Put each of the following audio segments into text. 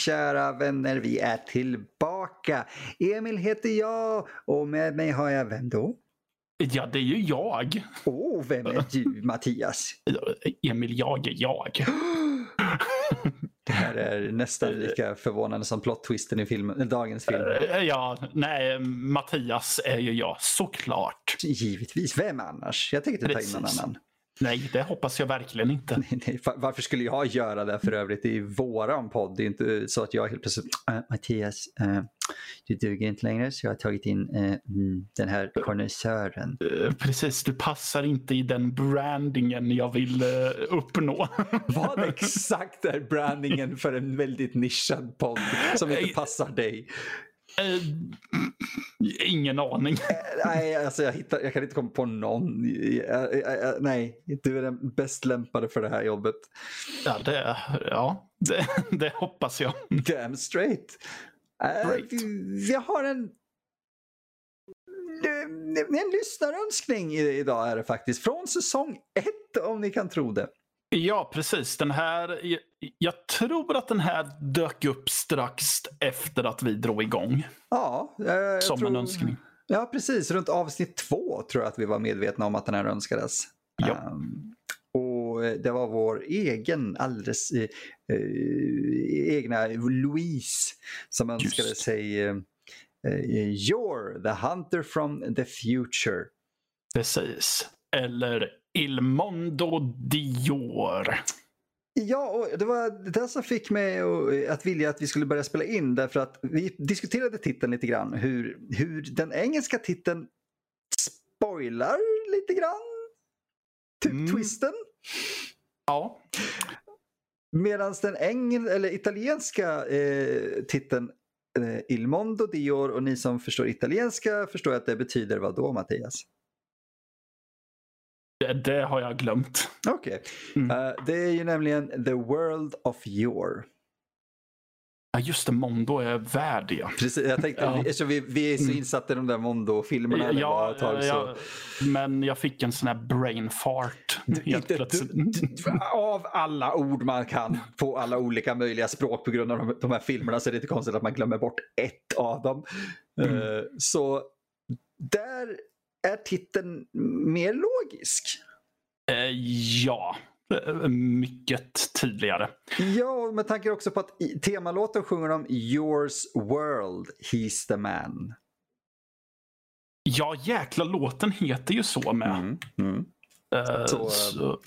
kära vänner, vi är tillbaka. Emil heter jag och med mig har jag vem då? Ja, det är ju jag. Åh, oh, vem är du Mattias? Emil, jag är jag. Det här är nästan lika förvånande som plot-twisten i filmen, dagens film. Eh, ja, nej, Mattias är ju jag, såklart. Givetvis, vem annars? Jag tänker inte ta in någon annan. Nej, det hoppas jag verkligen inte. Nej, nej, varför skulle jag göra det för övrigt? Det är våran podd. Det är inte så att jag helt plötsligt, äh, Mattias, äh, du duger inte längre så jag har tagit in äh, den här konnässören. Precis, du passar inte i den brandingen jag vill uppnå. Vad exakt är brandingen för en väldigt nischad podd som inte passar dig? Uh, ingen aning. nej, alltså jag, hittar, jag kan inte komma på någon. Jag, jag, nej, du är den bäst lämpade för det här jobbet. Ja, det, ja, det, det hoppas jag. Damn straight. Uh, jag har en en lyssnarönskning idag är det faktiskt. Från säsong ett om ni kan tro det. Ja, precis. Den här, jag, jag, tror att den här dök upp strax efter att vi drog igång. Ja, jag, Som tror, en önskning. Ja, precis. Runt avsnitt två tror jag att vi var medvetna om att den här önskades. Ja. Um, och det var vår egen, alldeles uh, uh, egna Louise som önskade Just. sig uh, You're the hunter from the future. Precis. Eller Il Mondo Dior. Ja, och det var det som fick mig att vilja att vi skulle börja spela in därför att vi diskuterade titeln lite grann. Hur, hur den engelska titeln spoilar lite grann. Typ mm. twisten. Ja. Medan den engel, eller italienska eh, titeln eh, Il Mondo Dior och ni som förstår italienska förstår att det betyder vad då Mattias? Det, det har jag glömt. Okej. Okay. Mm. Uh, det är ju nämligen The World of Your. Ja just det, Mondo är värd ja. Precis, jag tänkte, ja. vi, vi, vi är så mm. insatta i de där Mondo-filmerna. Ja, tag, ja, men jag fick en sån här brain fart. Inte, av alla ord man kan på alla olika möjliga språk på grund av de, de här filmerna så är det inte konstigt att man glömmer bort ett av dem. Mm. Uh, så där är titeln mer logisk? Eh, ja, eh, mycket tydligare. Ja, med tanke också på att temalåten sjunger de Yours world, he's the man. Ja, jäkla låten heter ju så med. Mm, mm. Uh, så, så.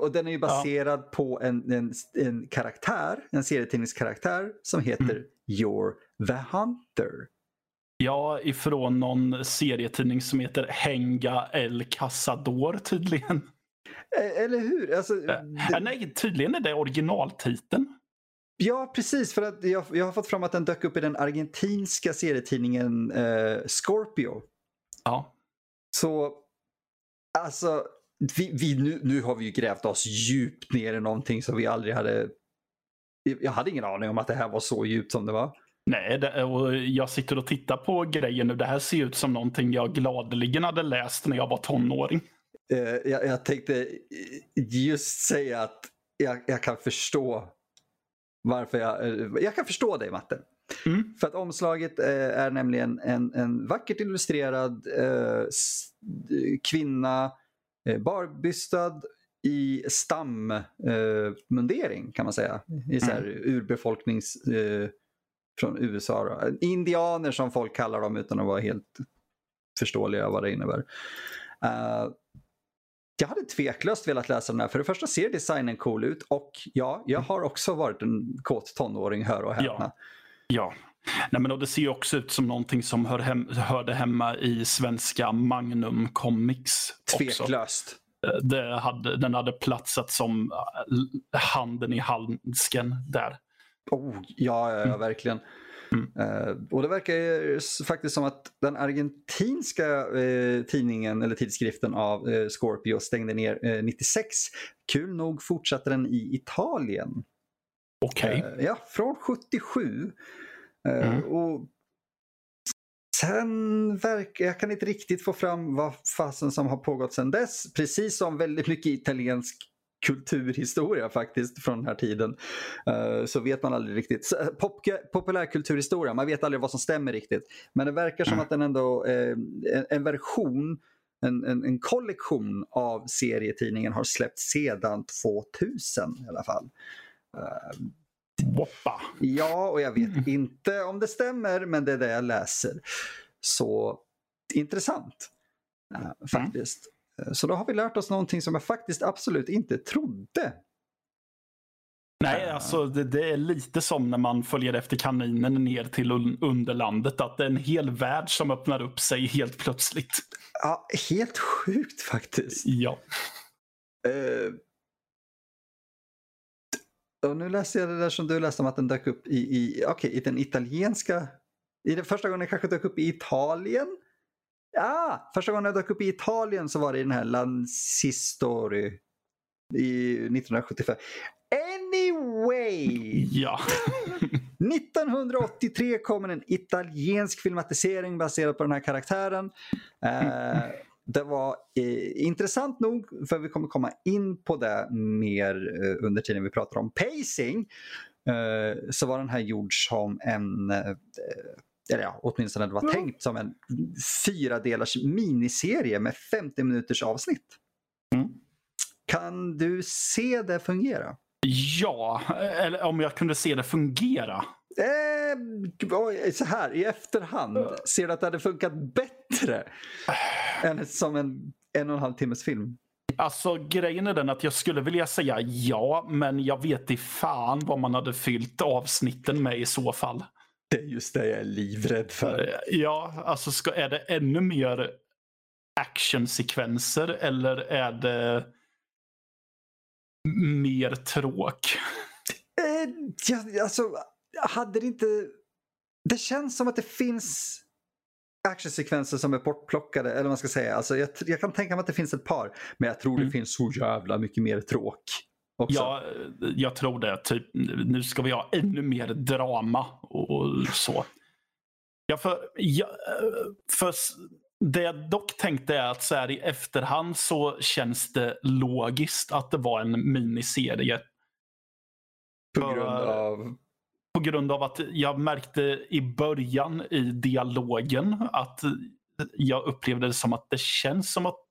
Och den är ju baserad ja. på en, en, en karaktär, en serietidningskaraktär som heter mm. You're the Hunter. Ja, ifrån någon serietidning som heter Henga El Cazador tydligen. Eller hur? Alltså, äh, nej, tydligen är det originaltiteln. Ja, precis. För att jag, jag har fått fram att den dök upp i den argentinska serietidningen eh, Scorpio. Ja. Så, alltså, vi, vi, nu, nu har vi ju grävt oss djupt ner i någonting som vi aldrig hade... Jag hade ingen aning om att det här var så djupt som det var. Nej, det, och jag sitter och tittar på grejen nu. Det här ser ut som någonting jag gladeligen hade läst när jag var tonåring. Uh, jag, jag tänkte just säga att jag, jag, kan förstå varför jag... Uh, jag kan förstå dig Matte. Mm. För att omslaget uh, är nämligen en, en vackert illustrerad kvinna, barbystad i stammundering kan man säga. I så här mm. urbefolknings från USA. Då. Indianer som folk kallar dem utan att vara helt förståeliga vad det innebär. Uh, jag hade tveklöst velat läsa den här. För det första ser designen cool ut och ja, jag har också varit en kåt tonåring, hör och häpna. Ja. ja. Nej, men det ser också ut som någonting som hör hem, hörde hemma i svenska Magnum Comics. Tveklöst. Också. Eh, det hade, den hade platsat som eh, handen i handsken där. Oh, ja, ja, ja mm. verkligen. Mm. Uh, och det verkar ju faktiskt som att den argentinska uh, tidningen eller tidskriften av uh, Scorpio stängde ner 96. Kul nog fortsatte den i Italien. Okej. Okay. ja, från 77. Mm. Och Sen verkar, jag kan inte riktigt få fram vad fasen som har pågått sedan dess. Precis som väldigt mycket italiensk kulturhistoria faktiskt från den här tiden. Uh, så vet man aldrig riktigt. Så, pop, populärkulturhistoria, man vet aldrig vad som stämmer riktigt. Men det verkar som att den ändå, uh, en, en, version, en, en, en, kollektion av serietidningen har släppts sedan 2000 i alla fall. Uh, Woppa. Ja, och jag vet inte om det stämmer, men det är det jag läser. Så intressant uh, faktiskt. Mm. Så då har vi lärt oss någonting som jag faktiskt absolut inte trodde. Nej, alltså det, det, är lite som när man följer efter kaninen ner till underlandet. Att det är en hel värld som öppnar upp sig helt plötsligt. Ja, helt sjukt faktiskt. Ja. Uh, och nu läste jag det där som du läste om att den dök upp i, i, okay, i den italienska... I den första gången den kanske dök upp i Italien? Ja, första gången den dök upp i Italien så var det i den här Lansistori i 1975. Anyway! Ja. 1983 kommer en italiensk filmatisering baserad på den här karaktären. Uh, det var eh, intressant nog, för vi kommer komma in på det mer eh, under tiden vi pratar om pacing. Eh, så var den här gjord som en, eh, eller ja, åtminstone det var mm. tänkt som en fyra delars miniserie med 50 minuters avsnitt. Mm. Kan du se det fungera? Ja, eller om jag kunde se det fungera. Eh, så här, i efterhand, ser du att det hade funkat bättre än som en en och en halv timmes film? Alltså grejen är den att jag skulle vilja säga ja, men jag vet i fan vad man hade fyllt avsnitten med i så fall. Det är just det jag är livrädd för. Eh, ja, alltså ska, är det ännu mer actionsekvenser eller är det mer tråk? Eh, ja, alltså, hade det inte... Det känns som att det finns actionsekvenser som är bortplockade, eller vad man ska säga. Alltså, jag, jag, kan tänka mig att det finns ett par, men jag tror mm. det finns så jävla mycket mer tråk. Också. Ja, jag tror det. Typ, nu ska vi ha ännu mer drama och så. Ja, för, ja, för det jag dock tänkte är att så här, i efterhand så känns det logiskt att det var en miniserie. På grund av? På grund av att jag märkte i början i dialogen att jag upplevde det som att det känns som att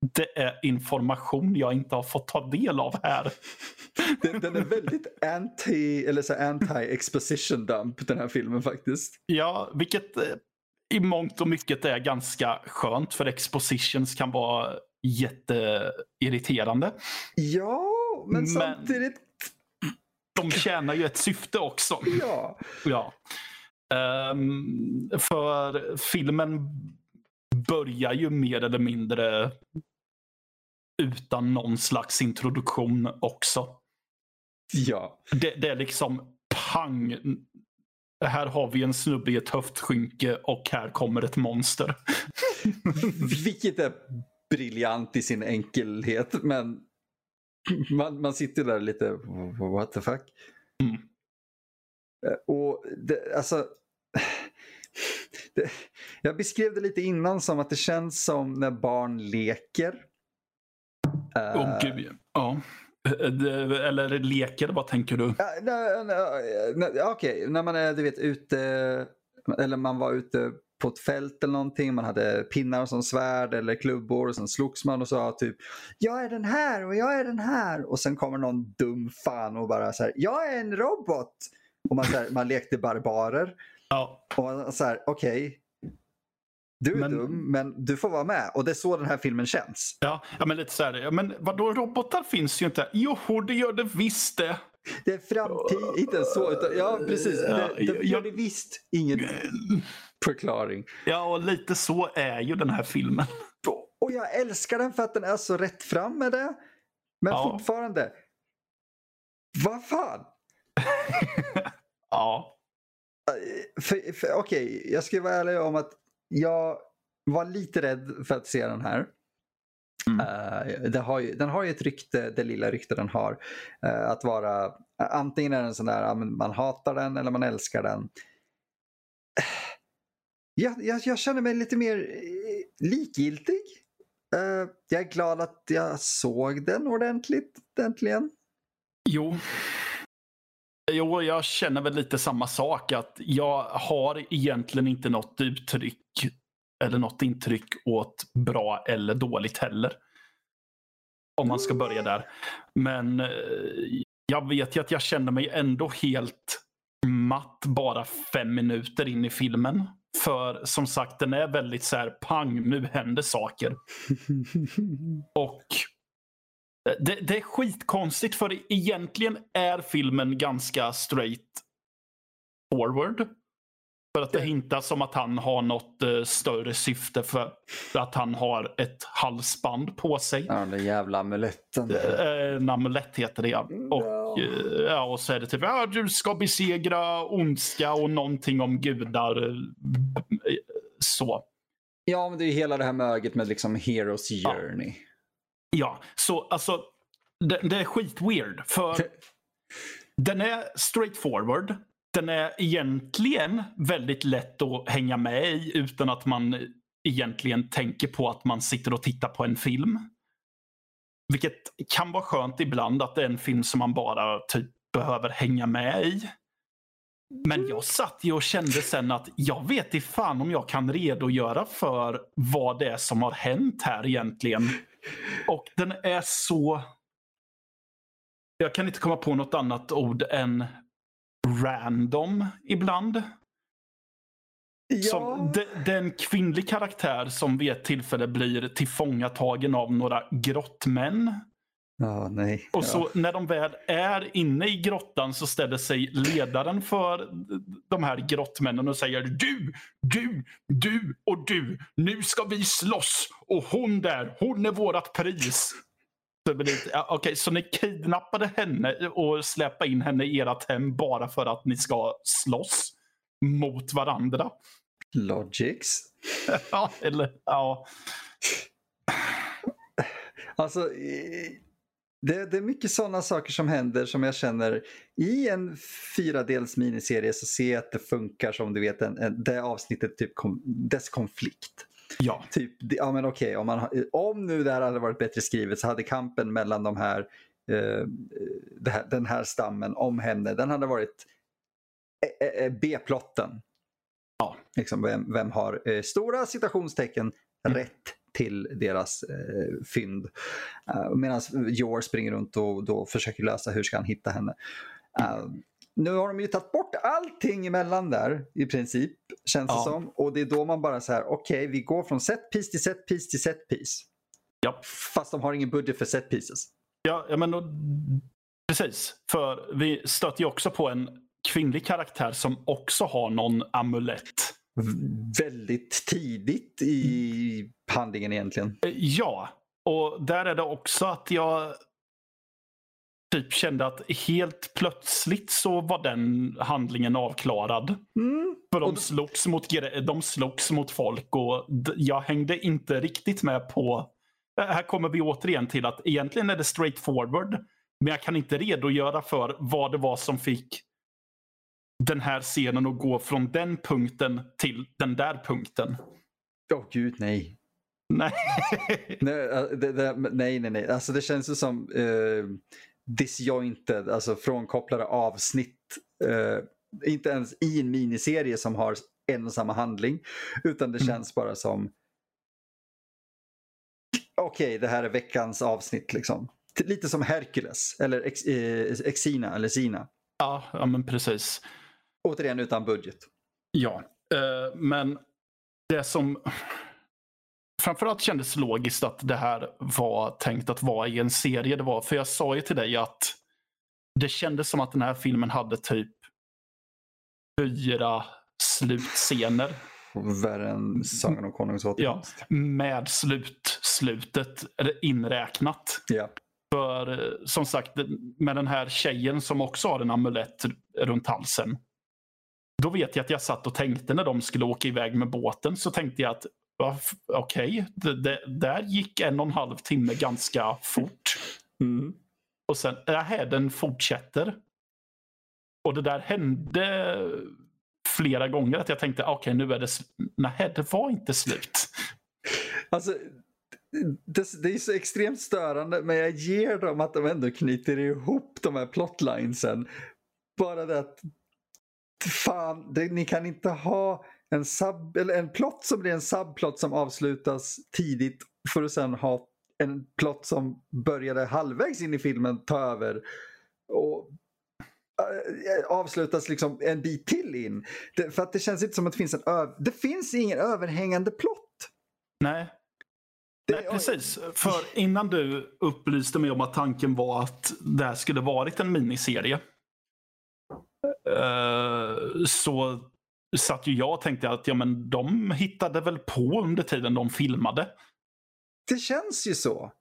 det är information jag inte har fått ta del av här. Den, den är väldigt anti, eller så anti-exposition dump den här filmen faktiskt. Ja, vilket eh, i mångt och mycket är ganska skönt för expositions kan vara jätteirriterande. Ja, men, men samtidigt de tjänar ju ett syfte också. Ja. ja. Um, för filmen börjar ju mer eller mindre utan någon slags introduktion också. Ja. Det, det är liksom pang. Här har vi en snubbe i ett höftskynke och här kommer ett monster. Vilket är briljant i sin enkelhet men man, man sitter där lite, what the fuck? Mm. Eh, och det, alltså, det, jag beskrev det lite innan som att det känns som när barn leker. Oh, uh, gud, ja. Eh, eller leker, vad tänker du? Okej, okay. när man är du vet, ute, eller man var ute på ett fält eller någonting. Man hade pinnar som svärd eller klubbor och sen slogs man och sa typ Jag är den här och jag är den här. Och sen kommer någon dum fan och bara så här Jag är en robot. Och man, så här, man lekte barbarer. Ja. Och så här, okej. Okay. Du är men, dum, men du får vara med. Och det är så den här filmen känns. Ja, ja men lite så här. Ja, men vadå, robotar finns ju inte. Jo, det gör det visst det. Det är framtid, inte så. Utan, ja, precis. Det, det gör det visst ingen förklaring. Ja, och lite så är ju den här filmen. Och jag älskar den för att den är så rätt fram med det. Men ja. fortfarande, vad fan? ja. Okej, okay, jag ska vara ärlig om att jag var lite rädd för att se den här. Mm. Uh, har ju, den har ju ett rykte, det lilla rykte den har. Uh, att vara, antingen är den sån där, man hatar den eller man älskar den jag, jag, jag känner mig lite mer eh, likgiltig. Uh, jag är glad att jag såg den ordentligt, äntligen. Jo. Jo, jag känner väl lite samma sak. Att jag har egentligen inte något uttryck eller något intryck åt bra eller dåligt heller. Om man ska börja där. Men eh, jag vet ju att jag känner mig ändå helt matt bara fem minuter in i filmen. För som sagt, den är väldigt så här pang, nu händer saker. Och det, det, är skitkonstigt för egentligen är filmen ganska straight forward. För att det hintas som att han har något uh, större syfte för att han har ett halsband på sig. Ja, den jävla amuletten. Uh, en amulett heter det ja. Och, uh, ja, och så är det typ ja, du ska besegra ondska och någonting om gudar. Så. Ja, men det är hela det här möget med liksom Heroes Journey. Ja, ja så alltså det, det är skitweird. För den är straightforward den är egentligen väldigt lätt att hänga med i utan att man egentligen tänker på att man sitter och tittar på en film. Vilket kan vara skönt ibland att det är en film som man bara typ behöver hänga med i. Men jag satt ju och kände sen att jag vet i fan om jag kan redogöra för vad det är som har hänt här egentligen. Och den är så... Jag kan inte komma på något annat ord än random ibland. Ja. Som, det, det, är en kvinnlig karaktär som vid ett tillfälle blir tillfångatagen av några grottmän. Oh, nej. Och så när de väl är inne i grottan så ställer sig ledaren för de här grottmännen och säger du, du, du och du. Nu ska vi slåss och hon där, hon är vårat pris. Okej, okay, så ni kidnappade henne och släpade in henne i ert hem bara för att ni ska slåss mot varandra? Logics. ja, eller ja. Alltså, det, det, är mycket sådana saker som händer som jag känner i en fyradels miniserie så ser jag att det funkar som du vet en, en, det avsnittet, typ kom, dess konflikt. Ja. Typ, ja men okej, okay, om, om nu det här hade varit bättre skrivet så hade kampen mellan de här, eh, här den här stammen om henne, den hade varit eh, eh, B-plotten. Ja. Liksom, vem, vem har eh, stora citationstecken mm. rätt till deras eh, fynd. Uh, Medan Jor springer runt och då försöker lösa hur ska han hitta henne. Uh, nu har de ju tagit bort allting emellan där i princip, känns ja. det som. Och det är då man bara så här, okej, okay, vi går från set piece till set piece till set piece. Ja. Fast de har ingen budget för set pieces. Ja, ja men då, precis. För vi stöter ju också på en kvinnlig karaktär som också har någon amulett. Väldigt tidigt i handlingen egentligen. Eh, ja, och där är det också att jag typ kände att helt plötsligt så var den handlingen avklarad. Mm. För de slogs, mot, de slogs mot folk och jag hängde inte riktigt med på... Här kommer vi återigen till att egentligen är det straight forward. Men jag kan inte redogöra för vad det var som fick den här scenen att gå från den punkten till den där punkten. Åh oh, gud, nej. Nej. nej, äh, det, det, nej, nej, nej. Alltså det känns ju som... Uh disjointed, alltså frånkopplade avsnitt. Eh, inte ens i en miniserie som har en och samma handling. Utan det mm. känns bara som okej, okay, det här är veckans avsnitt liksom. Lite som Hercules eller eh, Exina eller Sina. Ja, ja, men precis. Återigen utan budget. Ja, eh, men det som framförallt kändes logiskt att det här var tänkt att vara i en serie. Det var, för jag sa ju till dig att det kändes som att den här filmen hade typ fyra slutscener. Värre än Sagan om Konungens. Ja, med slut, slutet inräknat. Ja. För eh, som sagt, med den här tjejen som också har en amulett runt halsen. Då vet jag att jag satt och tänkte när de skulle åka iväg med båten så tänkte jag att Okej, okay. där gick en och en halv timme ganska fort. Mm. Och sen, nähä, den fortsätter. Och det där hände flera gånger att jag tänkte, okej okay, nu är det Nej, det var inte slut. Alltså, det, det, är så extremt störande men jag ger dem att de ändå knyter ihop de här plotlinesen. Bara det att fan, det, ni kan inte ha en, sub, eller en plott som blir en subplot som avslutas tidigt för att sen ha en plott som började halvvägs in i filmen ta över och äh, avslutas liksom en bit till in. Det, för att det känns inte som att det finns en det finns ingen överhängande plott. Nej. Det, Nej, precis. För innan du upplyste mig om att tanken var att det här skulle varit en miniserie. Uh, så satt ju jag och tänkte att ja, men de hittade väl på under tiden de filmade. Det känns ju så.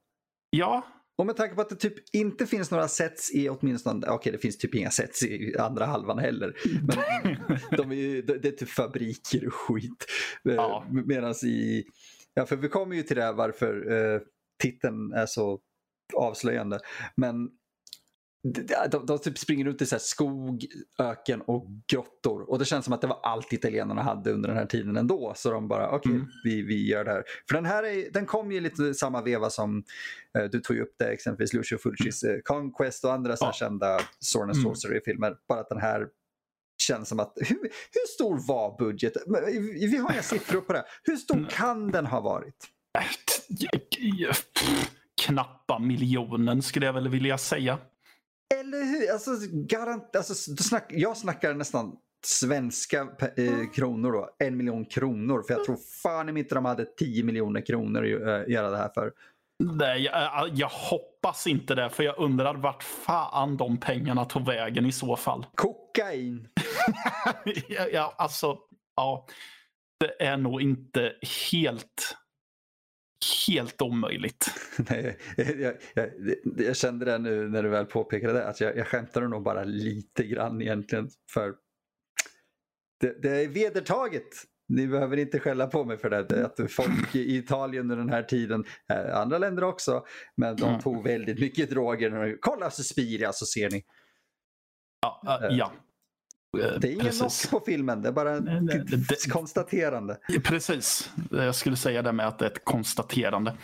Ja. Och med tanke på att det typ inte finns några sets i åtminstone, okej okay, det finns typ inga sets i andra halvan heller. Men de är ju, det är typ fabriker och skit. Eh, ja. Medan i, ja för vi kommer ju till det här varför eh, titeln är så avslöjande. Men de, de typ springer ut i så skog, öken och grottor. Och det känns som att det var allt italienarna hade under den här tiden ändå. Så de bara, okej, okay, mm. vi, vi gör det här. För den här är, den kom ju lite samma veva som eh, du tog upp det, exempelvis Lucio Fulcis eh, Conquest och andra ja. kända Sword and mm. Sorcery-filmer. Bara att den här känns som att, hur, hur stor var budgeten? Vi har inga siffror på det. Hur stor mm. kan den ha varit? Knappa miljonen skulle jag väl vilja säga. Eller hur? Alltså, garant, alltså, snack, jag snackar nästan svenska eh, kronor då. En miljon kronor. För jag tror fan inte de hade 10 miljoner kronor att äh, göra det här för. Nej, jag, jag, hoppas inte det. För jag undrar vart fan de pengarna tog vägen i så fall. Kokain! ja, ja, alltså, ja. Det är nog inte helt helt omöjligt. Nej, jag, jag, jag, kände det nu när du väl påpekade det, att jag, jag skämtade nog bara lite grann egentligen. För det, det är vedertaget. Ni behöver inte skälla på mig för det. Att folk i Italien under den här tiden, eh, andra länder också, men de mm. tog väldigt mycket droger. Kolla Suspiria så ser ni. Ja, uh, ja. Eh, det är ingen knock på filmen, det är bara ett konstaterande. Precis, jag skulle säga det med att det är ett konstaterande.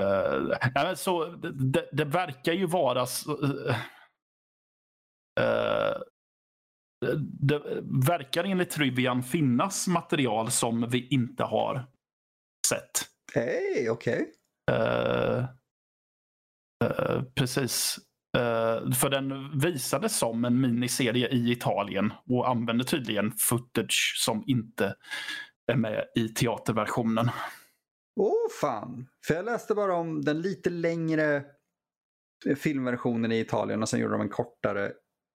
Uh, så det, det, verkar ju vara... Uh, det verkar enligt Trivian finnas material som vi inte har sett. Hej, okej. Okay. precis. Uh, för den visades som en miniserie i Italien och använde tydligen footage som inte är med i teaterversionen. Åh oh, fan! För jag läste bara om den lite längre filmversionen i Italien och sen gjorde de en kortare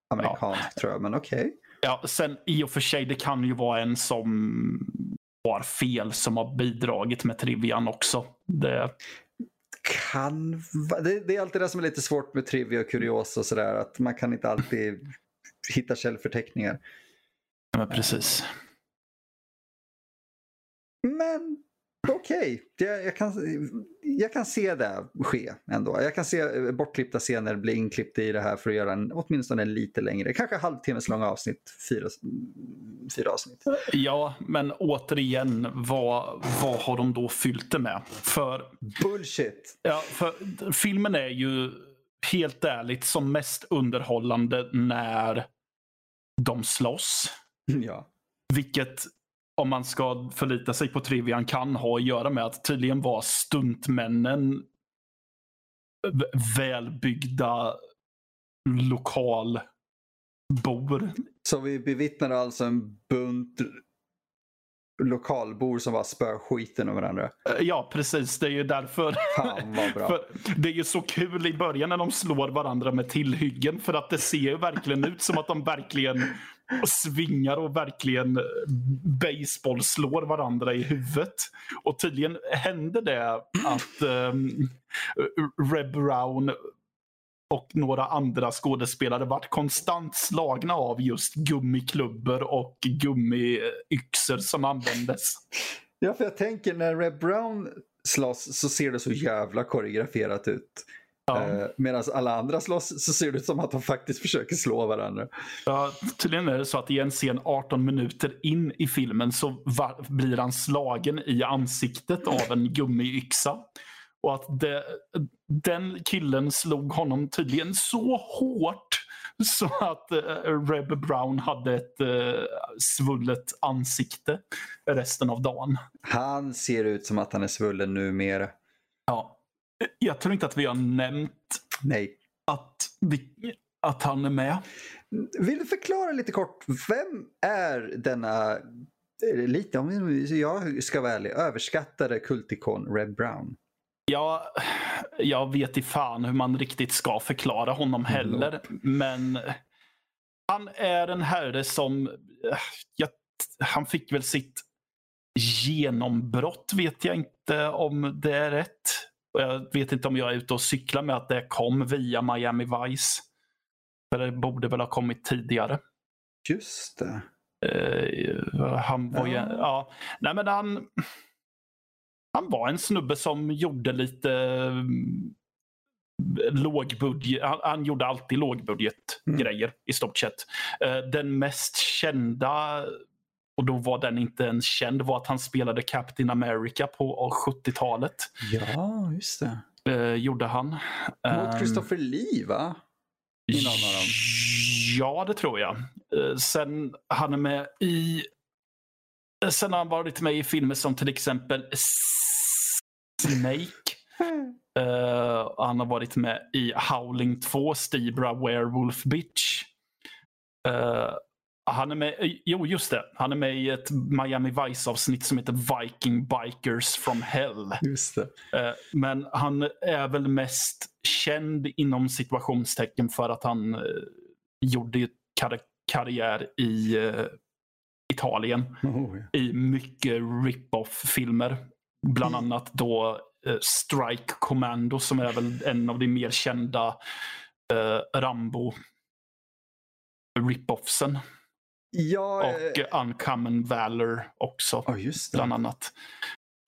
amerikansk ja. tror jag, men okej. Okay. Ja, sen i och för sig, det kan ju vara en som har fel som har bidragit med trivian också. Det kan det, det, är alltid det som är lite svårt med trivia och kuriosa och sådär. Att man kan inte alltid hitta källförteckningar. Ja, precis. Men okej, okay. jag, jag, kan, jag kan se det ske ändå. Jag kan se eh, bortklippta scener bli inklippta i det här för att göra en åtminstone en lite längre, kanske halvtimmes långa avsnitt. Fyra, fyra avsnitt. Ja, men återigen, vad, vad har de då fyllt det med? För, Bullshit! Ja, för filmen är ju helt ärligt som mest underhållande när de slåss. Ja. Vilket om man ska förlita sig på trivian kan ha att göra med att tydligen var stuntmännen välbyggda lokalbor. Så vi bevittnade alltså en bunt lokalbor som var spöskiten av varandra. Eh, ja, precis. Det är ju därför. Fan vad bra. för det är ju så kul i början när de slår varandra med tillhyggen. För att det ser ju verkligen ut som att de verkligen och svingar och verkligen eh, baseball slår varandra i huvudet. Och tydligen hände det att um, Reb Brown och några andra skådespelare varit konstant slagna av just gummiklubbor och gummiyxor som användes. Ja, för jag tänker när Reb Brown slåss så ser det så jävla koreograferat ut. Ja. Eh, Medan alla andra slåss så ser det ut som att de faktiskt försöker slå varandra. Ja, tydligen är det så att i en scen 18 minuter in i filmen så blir han slagen i ansiktet av en gummiyxa. Och att det, den killen slog honom tydligen så hårt så att uh, Reb Brown hade ett uh, svullet ansikte resten av dagen. Han ser ut som att han är svullen numera. Ja. Jag tror inte att vi har nämnt Nej. att, vi, att han är med. Vill du förklara lite kort, vem är denna, lite om jag ska vara ärlig, överskattade kultikon Red Brown? Ja, jag vet i fan hur man riktigt ska förklara honom heller. Nope. Men han är en herre som... Ja, han fick väl sitt genombrott, vet jag inte om det är rätt. Jag vet inte om jag är ute och cyklar med att det kom via Miami Vice. För det borde väl ha kommit tidigare. Just det. Uh, han var ja. ju... Ja. Nej, men han han var en snubbe som gjorde lite mm, lågbudget. Han, han gjorde alltid lågbudgetgrejer mm. i stort sett. Uh, den mest kända, och då var den inte ens känd, var att han spelade Captain America på 70-talet. Ja, just det. Uh, gjorde han. Mot um, Christopher Lee va? I någon av dem. Ja, det tror jag. Uh, sen han är med i Sen har han varit med i filmer som till exempel Snake. Uh, han har varit med i Howling 2, Stebra Werewolf Bitch. Uh, han är med, jo just det, han är med i ett Miami Vice-avsnitt som heter Viking Bikers from Hell. Just det. Uh, men han är väl mest känd inom situationstecken för att han gjorde kar karriär i Italien oh, ja. i mycket rip-off-filmer. Bland mm. annat då eh, Strike Commando som är väl en av de mer kända eh, Rambo rip-offsen. Ja, och eh, Uncommon Valor också. Oh, just det. Bland annat.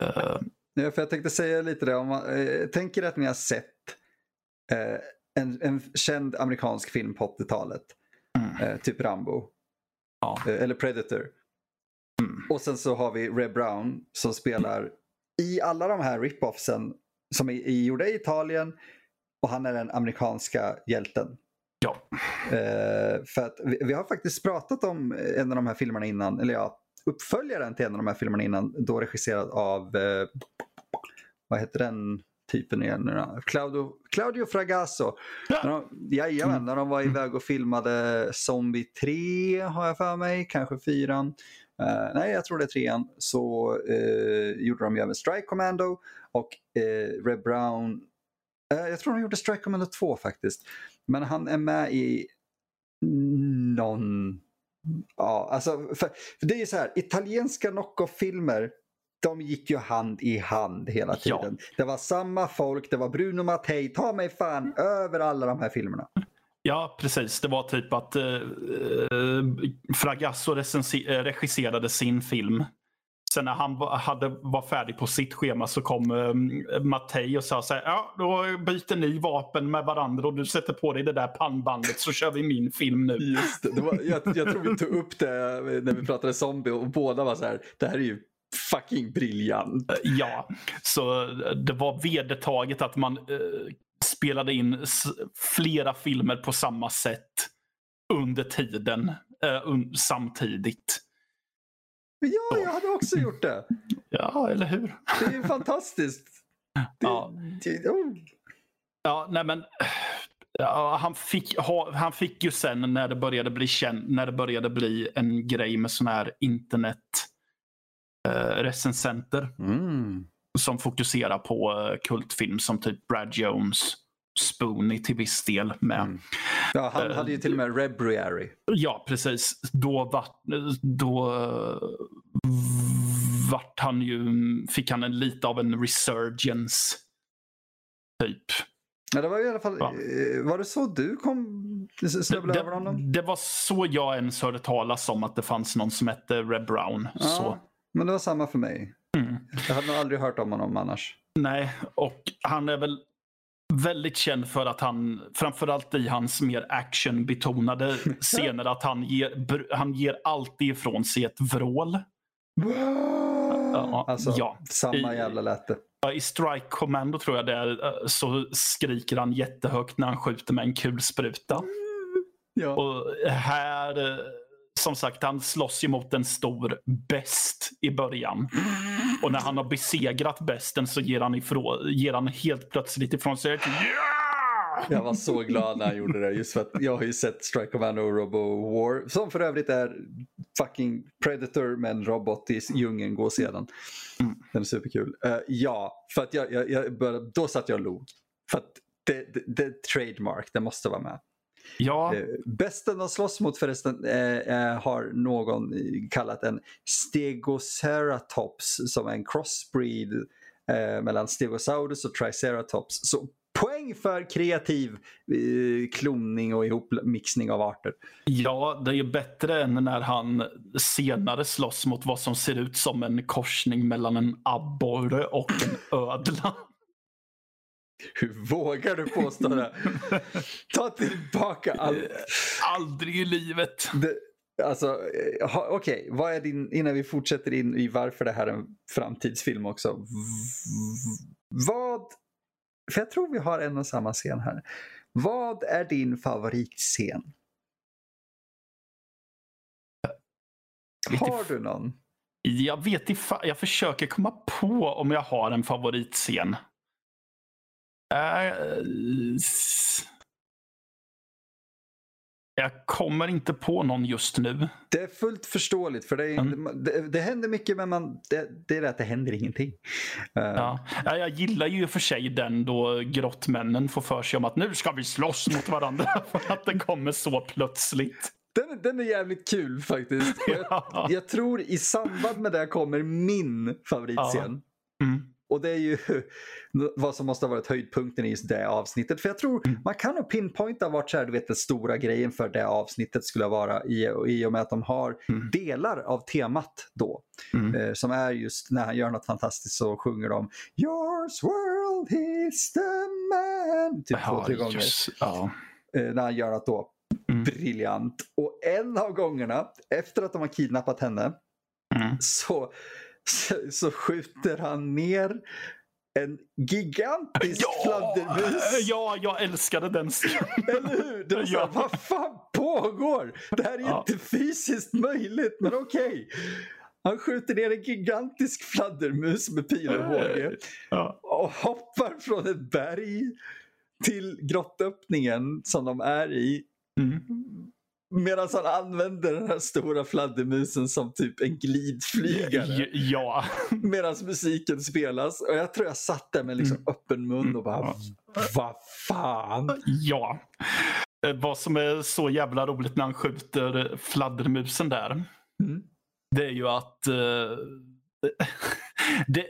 Uh, ja, för jag tänkte säga lite det. Om man eh, tänker att ni har sett eh, en, en känd amerikansk film på 80-talet. Mm. Eh, typ Rambo. Ja. Eh, eller Predator. Mm. Och sen så har vi Red Brown som spelar i alla de här rip-offsen som är, är gjorda i Italien och han är den amerikanska hjälten. Ja. Uh, för att vi, vi, har faktiskt pratat om en av de här filmerna innan, eller ja, uppföljaren till en av de här filmerna innan, då regisserad av, uh, vad heter den typen igen nu då? Claudio, Claudio Fragasso. Ja. När de, jajamän, mm. när de var iväg och filmade Zombie 3 har jag för mig, kanske 4. Uh, nej, jag tror det är trean. Så uh, gjorde de ju även Strike Commando och uh, Red Brown. jag tror de gjorde Strike Commando 2 faktiskt. Men han är med i någon... Ja, alltså, för, för det är ju så här, italienska knockoff-filmer de gick ju hand i hand hela tiden. Ja. Det var samma folk, det var Bruno Mattei, ta mig fan över alla de här filmerna. Ja, precis. Det var typ att eh, eh Fragasso eh, regisserade sin film. Sen när han hade, var färdig på sitt schema så kom eh, Mattei och sa så här, ja då byter ni vapen med varandra och du sätter på dig det där pannbandet så kör vi min film nu. Just det, det var, jag, jag tror vi tog upp det när vi pratade zombie och båda var så här, det här är ju fucking briljant. Ja, så det var vedertaget att man eh, spelade in flera filmer på samma sätt under tiden eh, un samtidigt. Ja, jag hade också gjort det. Ja, eller hur? Det är ju fantastiskt. Det, ja. Det, oh. ja, nej men ja, han, fick, ha, han fick ju sen när det började bli känd, när det började bli en grej med sån här internet eh, recensenter. Mm som fokuserar på uh, kultfilm som typ Brad Jones, Spoonie till viss del med. Mm. Ja, han hade ju till och med Rebriary. Ja, precis. Då, var, då vart han ju, fick han en, lite av en resurgence. Typ. Ja, det var i alla fall, ja. var det så du kom snubblade över honom? Det var så jag ens hörde talas om att det fanns någon som hette Red Brown. Ja, så. Men det var samma för mig. Mm. Jag hade nog aldrig hört om honom annars. Nej, och han är väl väldigt känd för att han, framförallt i hans mer actionbetonade scener, att han ger, han ger alltid ifrån sig ett vrål. Ja, alltså, ja. samma jävla läte. I Strike Commando tror jag det är, eh, så skriker han jättehögt när han skjuter med en kulspruta. Ja. Och här, eh, som sagt, han slåss ju mot en stor bäst i början. Och när han har besegrat bästen så ger han, ifrån, ger han helt plötsligt ifrån sig ett! Jag var så glad när han gjorde det. Just för att jag har ju sett Strike Commando och Robo War. Som för övrigt är fucking Predator med en robot i djungeln. Gå sedan. Mm. Den är superkul. Uh, ja, för att jag, jag, jag började, då satt jag och log. För att det, det, det är trademark, det måste vara med. Ja, Eh, Bästen de slåss mot förresten eh, eh, har någon kallat en Stegoceratops som är en crossbreed eh, mellan Stegosaurus och Triceratops. Så poäng för kreativ eh, kloning och ihopmixning av arter. ja, det är ju bättre än när han senare slåss mot vad som ser ut som en korsning mellan en abborre och en ödla. Hur vågar du påstå det? Ta tillbaka allt. Aldrig i livet. Det, alltså, eh, okej, vad är din, innan vi fortsätter in i varför det här är en framtidsfilm också. Vad, för jag tror vi har en och samma scen här. Vad är din favoritscen? Har du någon? Jag vet inte, jag försöker komma på om jag har en favoritscen. Äh, jag kommer inte på någon just nu. Det är fullt förståeligt för det, är, Mm. det, det händer mycket men man, det, det är det att det händer ingenting. Eh, Ja. Ja, Jag gillar ju för sig den då grottmännen får för sig om att nu ska vi slåss mot varandra. För att den kommer så plötsligt. Den, är- den är jävligt kul faktiskt. Jag, Ja. jag tror i samband med det kommer min favoritscen. Mm. Och det är ju vad som måste ha varit höjdpunkten i just det avsnittet. För jag tror Mm. man kan nog pinpointa vart så här, du vet, den stora grejen för det avsnittet skulle vara i, i och med att de har Mm. delar av temat då. Mm. Eh, som är just när han gör något fantastiskt så sjunger de Yours world is the man. Typ två, Ja, tre gånger. just, ja. Eh, när han gör något då Mm. briljant. Och en av gångerna efter att de har kidnappat henne Mm. så, så, skjuter han ner en gigantisk fladdermus. ja, jag älskade den. Eller hur? Det var så här, Ja. Vad fan pågår? Det här är Ja. inte fysiskt möjligt, men okej. Han skjuter ner en gigantisk fladdermus med pil och båge Ja. och hoppar från ett berg till grottöppningen som de är i Mm. Medan han använder den här stora fladdermusen som typ en glidflygare. Ja. medan musiken spelas. Och jag tror jag satt där med liksom Mm. öppen mun och bara Ja. vad fan. Ja. Eh, Vad som är så jävla roligt när han skjuter fladdermusen där. Mm. Det är ju att eh, det,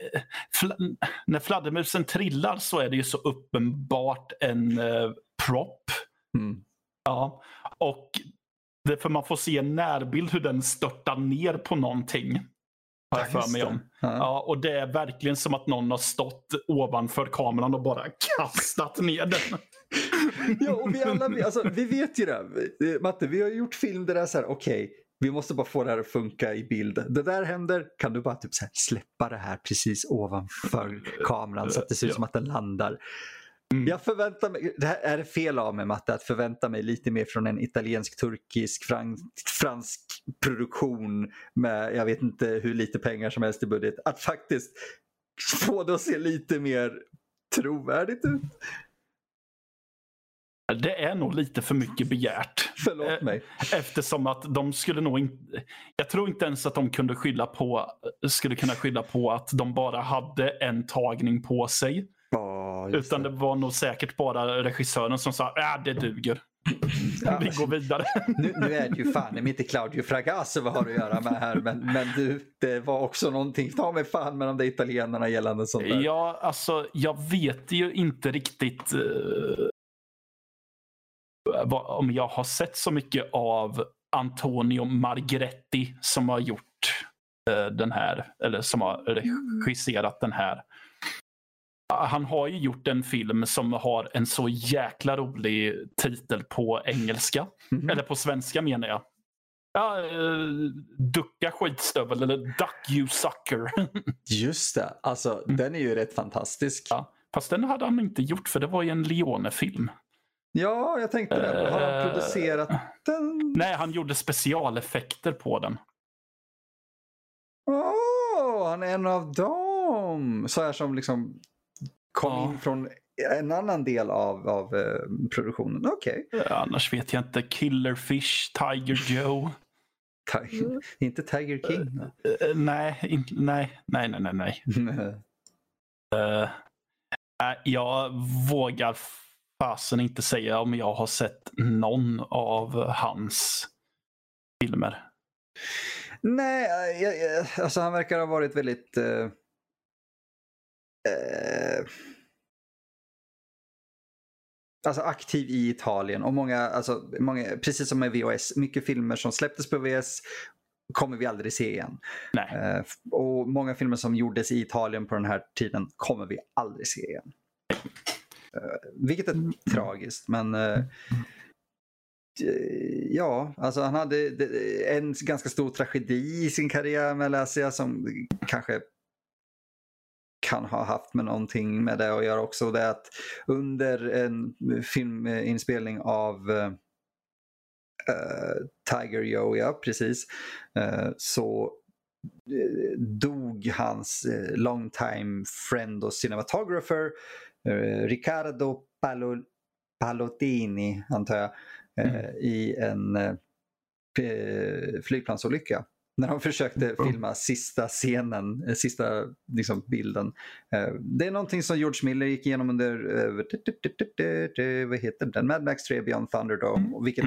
fla, när fladdermusen trillar så är det ju så uppenbart en uh, prop. Mm. Ja. Och det är för man får se en närbild hur den störtar ner på någonting. Har jag Ja, för mig om. Ja. Ja, och det är verkligen som att någon har stått ovanför kameran och bara kastat ner den. Ja, och vi alla alltså, vi vet ju det. Matte, vi har gjort film där det är så här, okej, vi måste bara få det här att funka i bild. Det där händer, kan du bara typ så här, släppa det här precis ovanför kameran så att det ser ut som att den landar. Mm. Jag förväntar mig, det här är det fel av mig Matte, att förvänta mig lite mer från en italiensk, turkisk, fransk, fransk produktion med jag vet inte hur lite pengar som helst i budget. Att faktiskt få det att se lite mer trovärdigt ut. Det är nog lite för mycket begärt. Förlåt Eh, mig. Eftersom att de skulle nog inte... Jag tror inte ens att de kunde skylla på, skulle kunna skylla på att de bara hade en tagning på sig. Ja, Utan det det. var nog säkert bara regissören som sa äh, det duger. Ja, Vi går vidare. nu, nu är det ju fan inte Claudio Fragasso vad har du att göra med här men, men du, det var också någonting, ta mig fan med de där italienarna gällande sånt där. Ja, alltså jag vet ju inte riktigt eh, vad, om jag har sett så mycket av Antonio Margretti som har gjort eh, den här, eller som har regisserat den här. Han har ju gjort en film som har en så jäkla rolig titel på engelska. Mhm. Eller på svenska menar jag. Ja, eh, ducka skitstövel eller duck you sucker. Just det, alltså den är ju rätt fantastisk. Ja. Fast den hade han inte gjort för det var ju en Leone-film. Ja, jag tänkte det. Har han Eh, producerat den? Nej, han gjorde specialeffekter på den. Åh, han är en av dem! Så här som liksom kom Ja. in från en annan del av, av eh, produktionen. Okej. Eh, Annars vet jag inte. Killerfish, Tiger Joe. Ti- Inte Tiger King. Eh, nej, in, nej, nej, nej, nej. nej. Nej, jag vågar fasen inte säga om jag har sett någon av hans filmer. Nej, jag, jag, alltså han verkar ha varit väldigt... eh, alltså aktiv i Italien och många, alltså många, precis som med VHS, mycket filmer som släpptes på VHS kommer vi aldrig se igen. Nej. Eh, och många filmer som gjordes i Italien på den här tiden kommer vi aldrig se igen. Eh, vilket är tragiskt, men ja, alltså han hade en ganska stor tragedi i sin karriär med Lasia som kanske kan ha haft med någonting med det att göra också. Det är att under en filminspelning av eh, Tiger Joe, ja precis, eh, så dog hans eh, long time friend och cinematographer Riccardo Palo, Palottini, antar jag, eh, i en flygplansolycka. När de försökte filma sista scenen, eh, sista liksom, bilden. Eh, Det är någonting som George Miller gick igenom under, eh, vad heter den, Mad Max 3 Beyond Thunderdome. och Vilket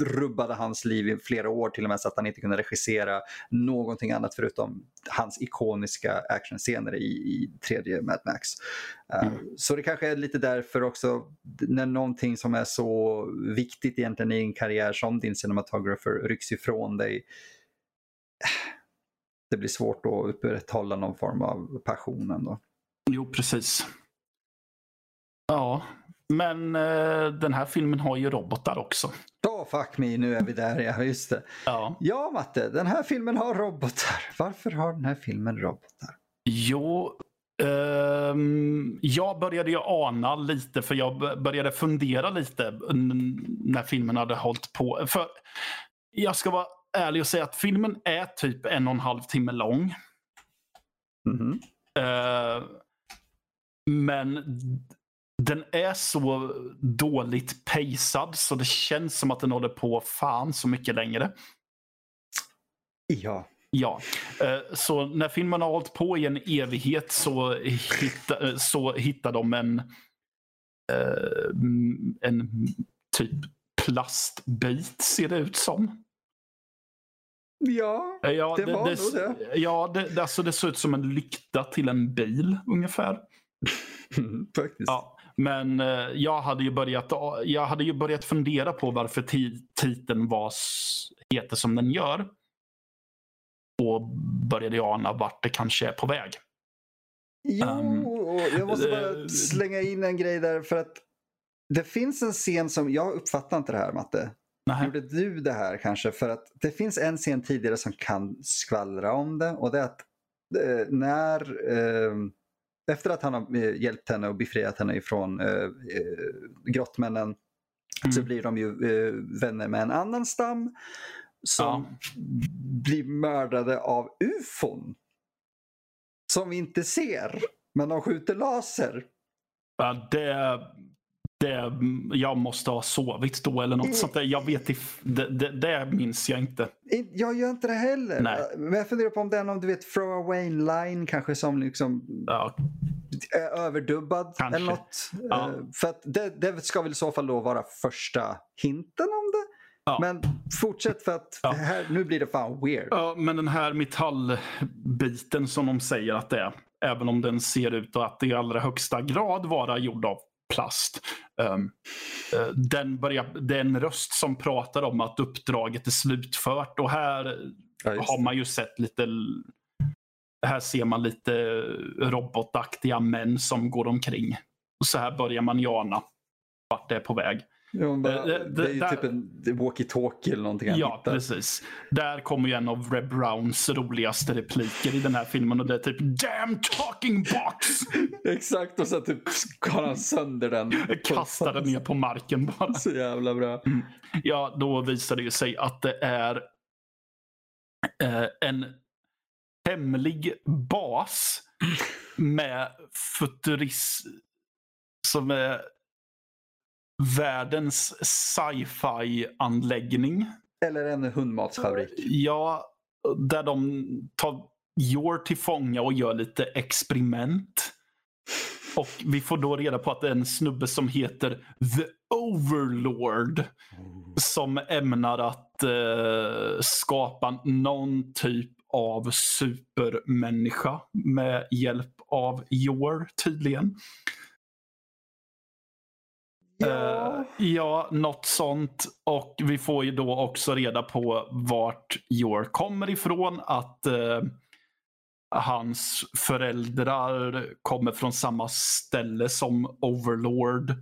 rubbade hans liv i flera år till och med så att han inte kunde regissera någonting annat förutom hans ikoniska actionscener i, i tredje Mad Max. Mm. Så det kanske är lite därför också när någonting som är så viktigt egentligen i en karriär som din cinematographer rycks ifrån dig. Det blir svårt att upprätthålla någon form av passion ändå. Jo, precis. Ja, men eh, den här filmen har ju robotar också. Oh fuck me, nu är vi där ja, just det. Ja. Ja Matte, den här filmen har robotar. Varför har den här filmen robotar? Jo, ehm, jag började ju ana lite för jag började fundera lite när filmen hade hållit på. För jag ska vara ärlig och säga att filmen är typ en och en halv timme lång. Mhm. Eh, men den är så dåligt pacad så det känns som att den håller på fan så mycket längre. Ja. Ja, eh, så när filmen har hållit på i en evighet så, hitta, eh, så hittar de en, en typ plastbit ser det ut som. Ja, Eh, Ja, Det var nog det. Ja, det, det, alltså det ser ut som en lykta till en bil ungefär. faktiskt. Ja, men eh, jag hade ju börjat, jag hade ju börjat fundera på varför ti- titeln var, heter som den gör. Och började jag ana vart det kanske är på väg. Jo, Um, jag måste bara slänga in en grej där för att det finns en scen som, jag uppfattar inte det här Matte. Nähä. Gjorde du det här kanske? För att det finns en scen tidigare som kan skvallra om det och det är att eh, när eh, efter att han har eh, hjälpt henne och befriat henne ifrån eh, eh, grottmännen så Mm. blir de ju eh, vänner med en annan stam som Ja. blir mördade av ufon. Som vi inte ser, men de skjuter laser. Ja, det, det, jag måste ha sovit då eller något sånt där. Jag vet. Det, det, det minns jag inte. In- Jag gör inte det heller. Nej. Men jag funderar på om är någon du vet, throwaway line kanske som liksom Ja, är överdubbad Kanske. eller något. Ja. Eh, För att det, det ska väl i så fall då vara första hinten om det. Ja. Men fortsätt för att här, nu blir det fan weird. Ja, men den här metallbiten som de säger att det är, även om den ser ut att i allra högsta grad vara gjord av plast. eh, den börjar, det är en röst som pratar om att uppdraget är slutfört och här Ja, har man ju sett lite här ser man lite robotaktiga män som går omkring. Och så här börjar man ju ana vart det är på väg. Ja, bara, Eh, det- det är ju där- typ en walkie-talkie eller någonting Ja, hittar. precis. Där kommer ju en av Reb Browns roligaste repliker i den här filmen och det är typ Damn talking box! Exakt, och så typ har han sönder den. Kastar den ner på marken bara. Så jävla bra. Ja, då visar det ju sig att det är eh, en hemlig bas med futurism som är världens sci-fi anläggning. Eller en hundmatsfabrik. Ja, där de tar Jor till fånga och gör lite experiment. Och vi får då reda på att det är en snubbe som heter The Overlord. Som ämnar att eh, skapa någon typ av supermänniska med hjälp av Jor tydligen. Ja. Eh, ja, något sånt. Och vi får ju då också reda på vart Yor kommer ifrån. Att eh, hans föräldrar kommer från samma ställe som Overlord.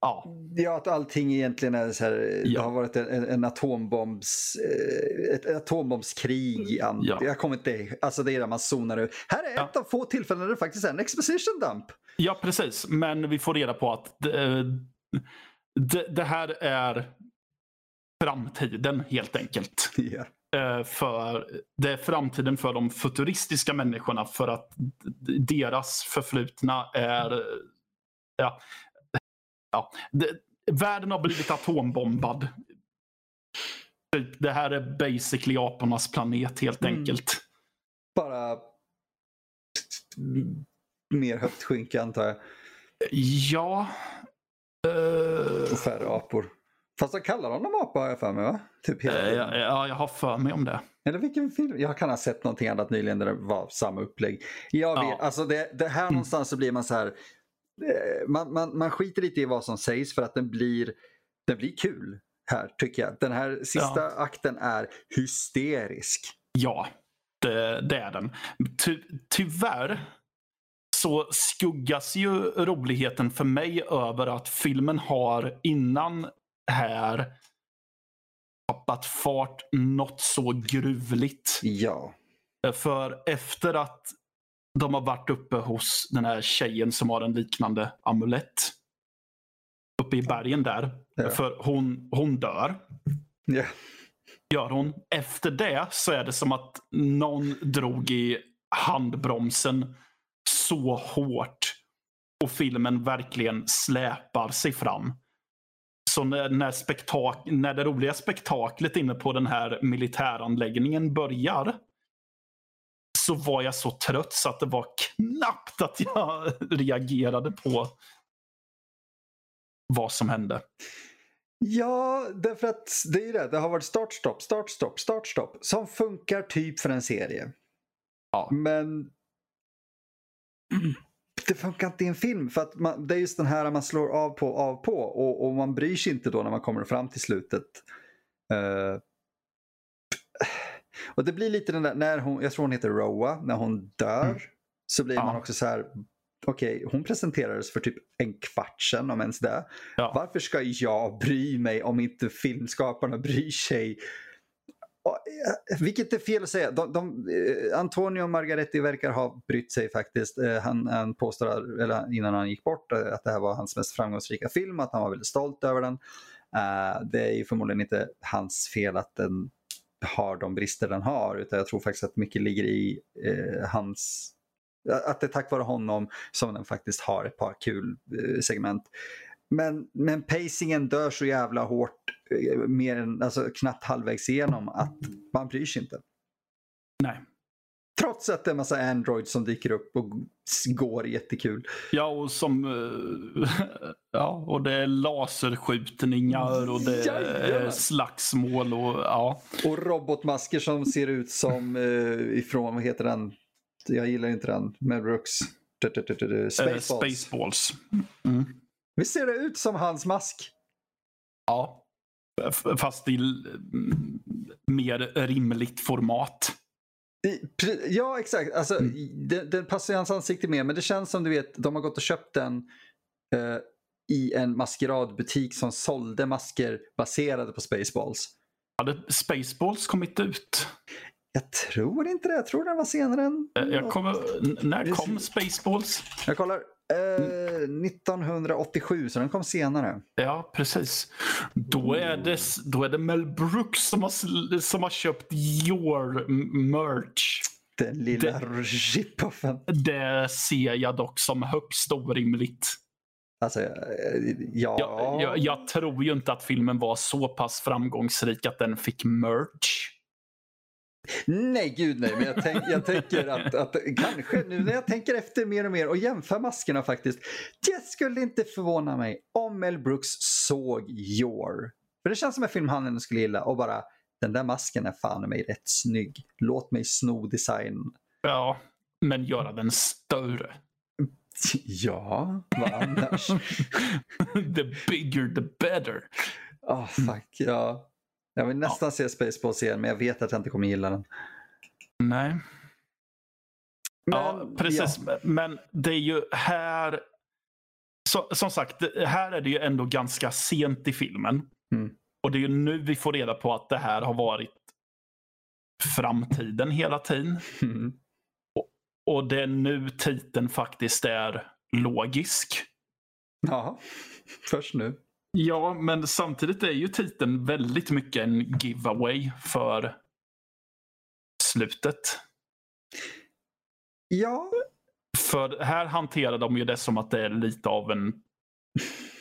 Ja, Ja, att allting egentligen är så här, det Ja. har varit en, en, atombombs, eh, ett atombombskrig. Ja. Jag kommer inte alltså det är där man zonar ut. Här är Ja. ett av få tillfällen där det faktiskt är en exposition dump. Ja, precis. Men vi får reda på att det, det, det här är framtiden helt enkelt. Eh, för det är framtiden för de futuristiska människorna för att deras förflutna är... Ja, ja, det, världen har blivit atombombad. Typ, Det här är basically apornas planet helt Mm. enkelt. Bara mer högt skynke antar jag. Ja. eh, Och färre apor. Fast de kallar honom apa har jag för mig va? Typ hela tiden. ja, ja, jag har för mig om det. Eller vilken film? Jag kan ha sett någonting annat nyligen där det var samma upplägg. Jag Ja. vet, alltså det, det här någonstans så blir man så här. eh, Man, man, man skiter lite i vad som sägs för att den blir, den blir kul här tycker jag. Den här sista akten är hysterisk. Ja, det, det är den. Ty, tyvärr så skuggas ju roligheten för mig över att filmen har innan här tappat fart något så gruvligt. Ja. För efter att de har varit uppe hos den här tjejen som har en liknande amulett. Uppe i bergen där. Ja. För hon, hon dör ja. gör hon. Efter det så är det som att någon drog i handbromsen så hårt och filmen verkligen släpar sig fram. Så när, när, spektak när det roliga spektaklet inne på den här militäranläggningen börjar så var jag så trött så att det var knappt att jag reagerade på vad som hände. Ja, därför att det är det. Det har varit startstopp, startstopp, startstopp. Som funkar typ för en serie. Ja. Men det funkar inte i en film. För att man, det är just den här man slår av på, av på. Och, och man bryr sig inte då när man kommer fram till slutet. Eh, och det blir lite den där, när hon, jag tror hon heter Roa, när hon dör. Mm. Så blir Ja. man också så här, okej, hon presenterades för typ en kvart sedan om ens det. Ja. Varför ska jag bry mig om inte filmskaparna bryr sig? Eh, vilket är fel att säga. De, de, eh, Antonio Margaretti verkar ha brytt sig faktiskt. Eh, han, han påstår, eller innan han gick bort, att det här var hans mest framgångsrika film, att han var väldigt stolt över den. Det är ju förmodligen inte hans fel att den har de brister den har, utan jag tror faktiskt att mycket ligger i eh, hans att det är tack vare honom som den faktiskt har ett par kul segment. Men, men pacingen dör så jävla hårt, eh, mer än, alltså, knappt halvvägs igenom, att man bryr sig inte. Nej. Trots att det är en massa Android som dyker upp och går jättekul. Ja, och som... eh, ja, och det är laserskjutningar och det är slagsmål och ja. Och robotmasker som ser ut som eh, ifrån, vad heter den? Jag gillar inte den, Mel Brooks. Spaceballs. Spaceballs. Mm. Visst ser det ut som hans mask? Ja. Fast i mm, mer rimligt format. Ja, exakt. Alltså, Mm. den, den passar i hans ansikte mer, men det känns som du vet, de har gått och köpt den. Eh, i en maskeradbutik som sålde masker baserade på Spaceballs. Hade Spaceballs kommit ut? Jag tror inte det. Jag tror den var senare än... Eh, Jag kommer, när kom Spaceballs? Jag kollar. Eh, 1987, så den kom senare. Ja, precis. Då är det, då är det Mel Brooks som har, som har köpt your merch. Den lilla rip-offen. Det ser jag dock som högst orimligt. Alltså, eh, ja. Jag, jag, jag tror ju inte att filmen var så pass framgångsrik att den fick merch. Nej, gud nej. Men jag, tänk, jag tänker att, att kanske nu när jag tänker efter mer och mer och jämför maskerna faktiskt. Det skulle inte förvåna mig om Mel Brooks såg Your. För det känns som en film han ändå skulle gilla och bara den där masken är fan mig rätt snygg. Låt mig sno design. Ja, men göra den större. Ja, vad annars? the bigger the better. Oh, fuck, ja. Jag vill nästan se Spaceballs igen men jag vet att jag inte kommer gilla den. Nej. Men, ja, precis. Men det är ju här... Så, som sagt, här är det ju ändå ganska sent i filmen. Mm. Och det är ju nu vi får reda på att det här har varit framtiden hela tiden. Mm. Och det är nu titeln faktiskt är logisk. Ja, först nu. Ja, men samtidigt är ju titeln väldigt mycket en giveaway för slutet. Ja, För här hanterar de ju det som att det är lite av en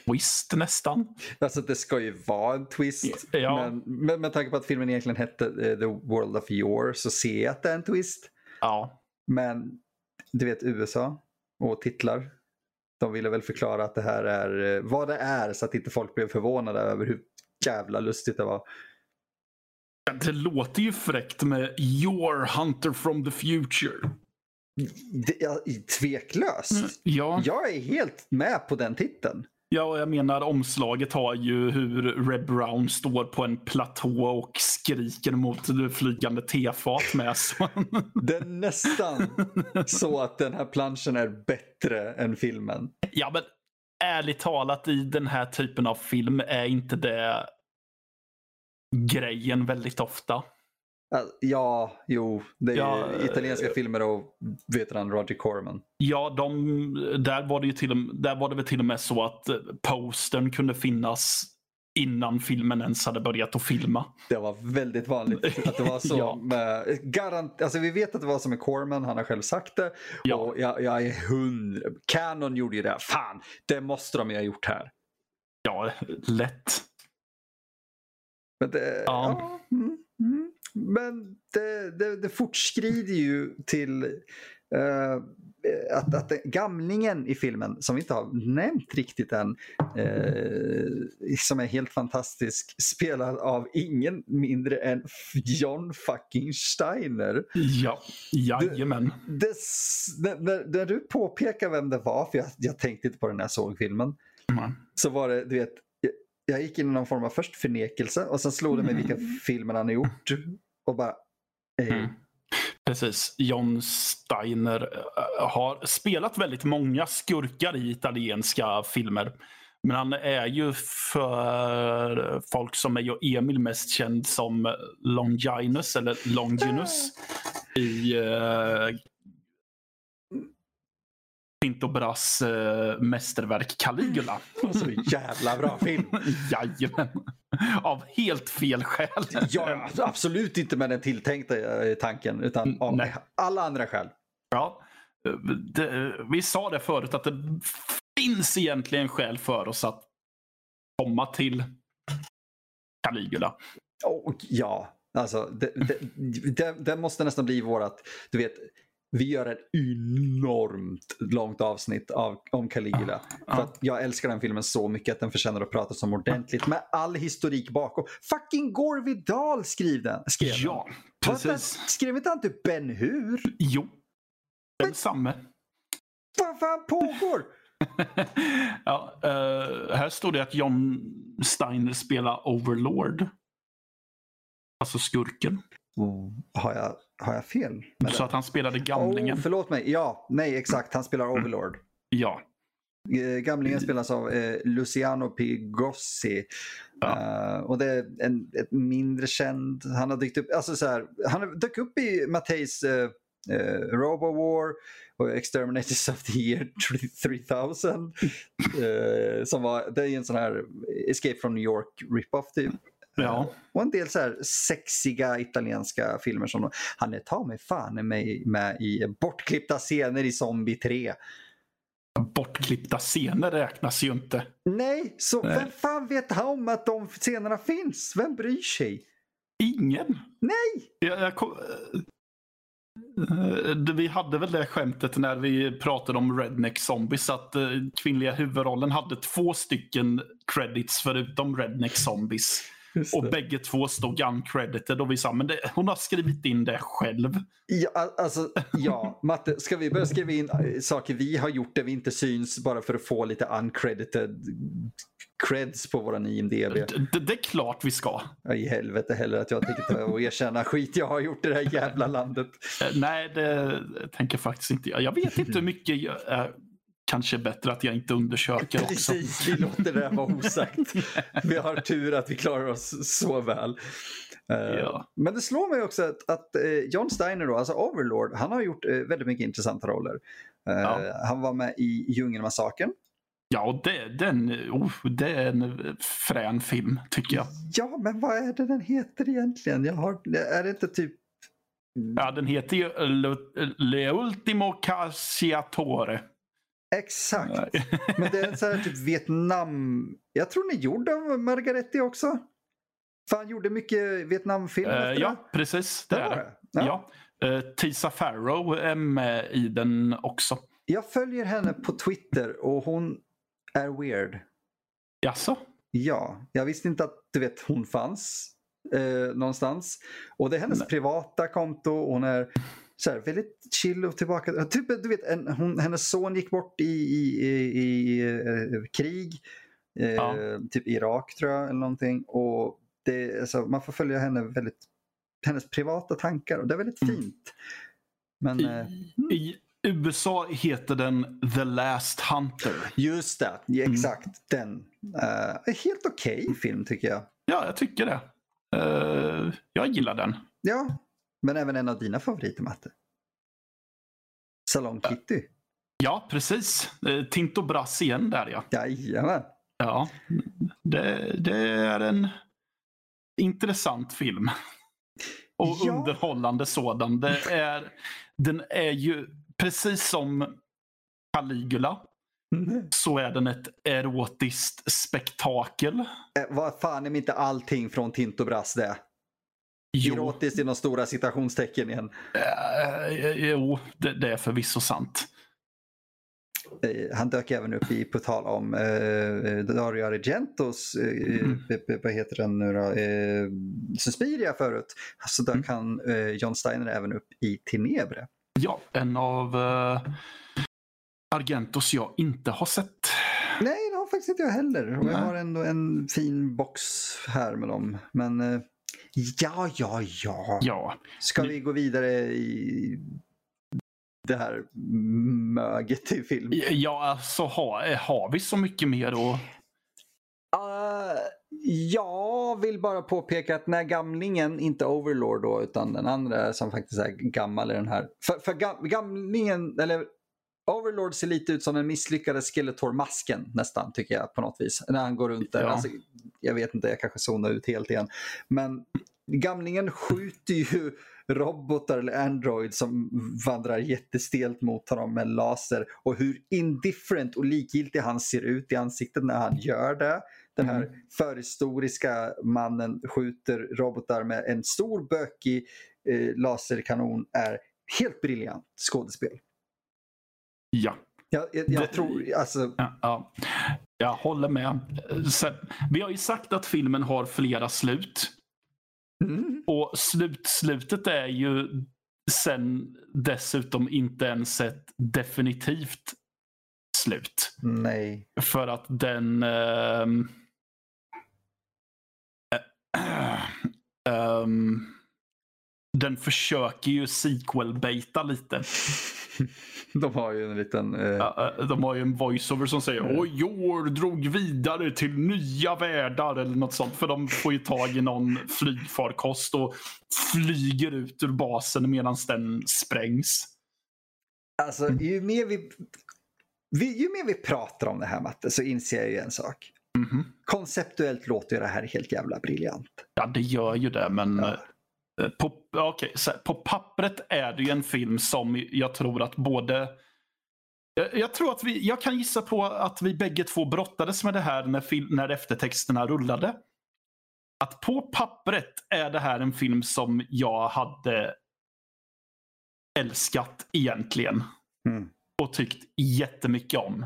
twist nästan. Alltså det ska ju vara en twist. Ja. Men, men med tanke på att filmen egentligen hette eh, The World of Your så ser jag att det är en twist. Ja, Men du vet USA och titlar. De ville väl förklara att det här är eh, vad det är så att inte folk blev förvånade över hur jävla lustigt det var. det låter ju fräckt med Your Hunter from the Future. Det, ja, tveklöst. Ja, Jag är helt med på den titeln. Ja, och jag menar omslaget har ju hur Red Brown står på en platå och skriker mot flygande tefat med. Så. Det är nästan så att den här planschen är bättre än filmen. Ja, men ärligt talat i den här typen av film är inte det grejen väldigt ofta. Alltså, Ja, jo, det är Ja, italienska filmer och vet han Roger Corman. Ja, de, där, var det ju till, och- där var det väl till och med så att eh, postern kunde finnas innan filmen ens hade börjat att filma. Det var väldigt vanligt att det var så. Ja. med, garant, alltså vi vet att det var som med Corman, han har själv sagt det. Ja. Och jag, jag är hundra. Canon gjorde ju det. Fan, det måste de ju ha gjort här. Ja, lätt. Men det, Ja. ja, mm. Men det, det, det fortskrider ju till eh, att, att gamlingen i filmen, som vi inte har nämnt riktigt än, eh, som är helt fantastisk, spelad av ingen mindre än John fucking Steiner. Ja, jajamän. Det, s- när, när, när du påpekar vem det var, för jag, jag tänkte inte på den när jag såg filmen, Mm. så var det, du vet, jag, gick in i någon form av först förnekelse och sen slog det mig vilka filmer han har gjort och bara, eh, Mm. Precis. John Steiner eh, har spelat väldigt många skurkar i italienska filmer. Men han är ju för folk som mig och Emil mest känd som Longinus eller Longinus i uh, Pinto Bras eh, mästerverk Caligula. så jävla bra film. Jajamän. Av helt fel skäl. Ja, absolut inte med den tilltänkta eh, tanken utan av Nej. alla andra skäl. Ja, det, vi sa det förut att det finns egentligen skäl för oss att komma till Caligula. Och ja, alltså det, det, det, det måste nästan bli vårat, du vet, vi gör ett enormt långt avsnitt av, om Caligula. Ja. För att jag älskar den filmen så mycket att den förtjänar att pratas om ordentligt med all historik bakom. Fucking Gore Vidal skrev den. Skrev den. Ja, Vad- precis. Skrev inte han typ Ben Hur? Jo, densamme. Vad fan pågår? ja, eh, här står det att John Steiner spelar Overlord. Alltså skurken. Oh, har, jag, har jag fel? med Så det? att han spelade gamlingen. Oh, förlåt mig. Ja, nej exakt. Han spelar Overlord. Ja. Eh, Gamlingen spelas av eh, Luciano Pigossi. Ja. Eh, och det är en ett mindre känd, han har dykt upp, alltså så här, han dök upp i Matteis uh, Robowar och Exterminators of the year 3000. Eh, som var, det är en sån här Escape from New York rip-off typ. Ja. Och en del så här sexiga italienska filmer som han är ta mig fan med, med i bortklippta scener i Zombie 3. Bortklippta scener räknas ju inte. Nej, så Nej. vem fan vet om att de scenerna finns? Vem bryr sig? Ingen. Nej! Jag, jag kom, Eh, det- vi hade väl det skämtet när vi pratade om Redneck Zombies att eh, kvinnliga huvudrollen hade två stycken credits förutom Redneck Zombies. Och bägge två stod uncredited och vi sa men det, hon har skrivit in det själv. Ja, al- alltså, ja, Matte, ska vi börja skriva in eh, saker vi har gjort där vi inte syns bara för att få lite uncredited creds på våran IMDB? Det, det, är klart vi ska. Ja, I helvete heller att jag tänker och erkänna skit jag har gjort i det här jävla landet. Eh, Nej, det tänker jag faktiskt inte göra. Jag vet inte hur mycket jag, eh, kanske bättre att jag inte undersöker också. Precis, vi låter det där vara osagt. Vi har tur att vi klarar oss så väl. Eh, Ja. Men det slår mig också att, att eh, John Steiner, då, alltså Overlord, han har gjort eh, väldigt mycket intressanta roller. Ja. Han var med i Djungelmassakern. Ja, och det, den, oh, det är en frän film tycker jag. Ja, men vad är det den heter egentligen? Jag har, är det inte typ... Ja, den heter ju Le, Ultimo Cacciatore. Exakt. Men det är en sån här typ Vietnam... Jag tror den är gjord av Margaretti också. För han gjorde mycket Vietnamfilm Eh, efter ja, det. precis. Det Det är det. det. Ja. Eh, Tisa Farrow är med i den också. Jag följer henne på Twitter och hon är weird. Jaså? Ja, jag visste inte att du vet hon fanns eh, någonstans. Och det är hennes Nej. privata konto. Hon är så här, väldigt chill och tillbaka. Typ, du vet, en, hon, hennes son gick bort i, i, i, i eh, krig. Eh, Ja. Typ Irak tror jag eller någonting. Och det, alltså, man får följa henne väldigt, hennes privata tankar och det är väldigt Mm. fint. Men I, eh, I USA heter den The Last Hunter. just det, ja, Mm. exakt den. Eh, helt okej film tycker jag. Ja, jag tycker det. Eh, jag gillar den. Ja, men även en av dina favoriter Matte. Salong Kitty. Ja, precis. Eh, Tinto Brass igen där ja. Jajamän. Ja, det, det är en intressant film. Och Ja. underhållande sådan. Det är, den är ju precis som Caligula så är den ett erotiskt spektakel. Eh, vad fan är inte allting från Tinto Brass det? Jo, Erotiskt i de stora citationstecken igen. eh, jo det, det är förvisso sant. Eh, han dök även upp i, på tal om eh, Dario Argentos, eh, Mm. vad heter den nu då, eh, Suspiria förut. Så dök Mm. han, eh, John Steiner även upp i Tenebre. Ja, en av eh, Argentos jag inte har sett. Nej, det har faktiskt inte jag heller. Och jag har ändå en fin box här med dem. Men ja, ja, ja. Ja, Ska vi gå vidare i det här möget i film? ja alltså har, har vi så mycket mer att Uh, jag vill bara påpeka att när gamlingen, inte Overlord då, utan den andra som faktiskt är gammal i den här. För, för gam, gamlingen, eller Overlord ser lite ut som den misslyckade Skeletor-masken nästan tycker jag på något vis. När han går runt där. Ja. Alltså, jag vet inte, jag kanske zonar ut helt igen. Men gamlingen skjuter ju robotar eller android som vandrar jättestelt mot honom med laser. Och hur indifferent och likgiltig han ser ut i ansiktet när han gör det. Den här Mm. förhistoriska mannen skjuter robotar med en stor bökig eh, laserkanon är helt briljant skådespel. Ja. Jag, jag, jag Det- tror, alltså, Ja, ja. Jag håller med. Sen, vi har ju sagt att filmen har flera slut. mm, Och slutslutet är ju sen dessutom inte ens ett definitivt slut. nej. För att den... ehm, ehm, den försöker ju sequel-baita lite. De har ju en liten... Eh... Ja, eh, De har ju en voiceover som säger Mm. och Jor drog vidare till nya världar eller något sånt. För de får ju tag i någon flygfarkost och flyger ut ur basen medan den sprängs. Alltså, ju mer vi, vi, ju mer vi pratar om det här Matte så inser jag ju en sak. Mhm. Konceptuellt låter det här helt jävla briljant. Ja, det gör ju det, men Ja. På, så här, på pappret är det ju en film som jag tror att både jag, jag tror att vi, jag kan gissa på att vi bägge två brottades med det här när, fil, när eftertexterna rullade. Att på pappret är det här en film som jag hade älskat egentligen Mm. och tyckt jättemycket om.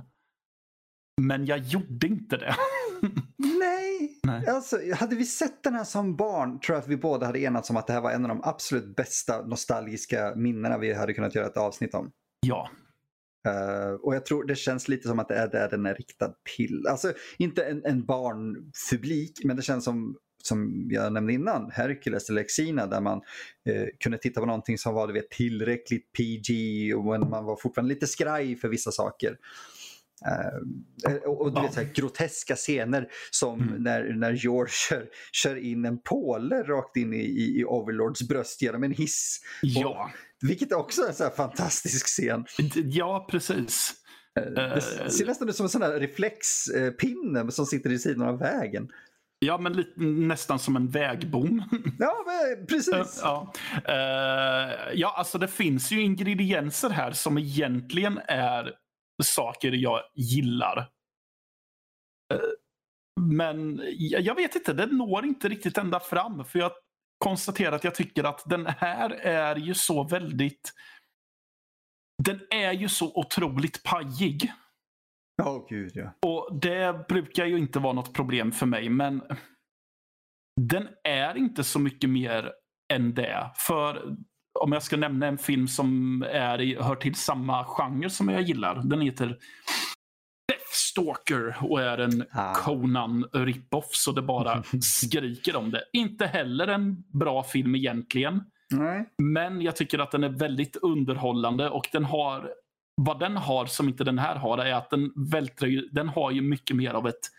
Men jag gjorde inte det. Nej. Nej. Alltså, hade vi sett den här som barn tror jag att vi båda hade enats om att det här var en av de absolut bästa nostalgiska minnena vi hade kunnat göra ett avsnitt om. ja. Eh, och jag tror det känns lite som att det är där den är riktad till. Alltså inte en, en barnpublik men det känns som som jag nämnde innan, Hercules eller Xena där man eh, kunde titta på någonting som var du vet, tillräckligt PG och man var fortfarande lite skraj för vissa saker. Eh, och, och du Ja. vet, så här, groteska scener som Mm. när, när George kör, kör in en påle rakt in i, i, i Overlords bröst genom en hiss. Ja. Vilket också är en så här fantastisk scen. Ja, precis. Det ser nästan ut som en sån här reflexpinne som sitter i sidan av vägen. Ja, men lite, nästan som en vägbom. Ja, men precis. ja. Eh, ja, alltså det finns ju ingredienser här som egentligen är saker jag gillar. Eh, men jag, vet inte, den når inte riktigt ända fram. För jag konstaterar att jag tycker att den här är ju så väldigt... Den är ju så otroligt pajig. Ja, gud ja. Och det brukar ju inte vara något problem för mig, men den är inte så mycket mer än det. För om jag ska nämna en film som är hör till samma genre som jag gillar. Den heter Deathstalker och är en Ah. Conan rip-off så det bara skriker om det. Inte heller en bra film egentligen. Nej. Men jag tycker att den är väldigt underhållande och den har vad den har som inte den här har är att den vältrar ju, den har ju mycket mer av ett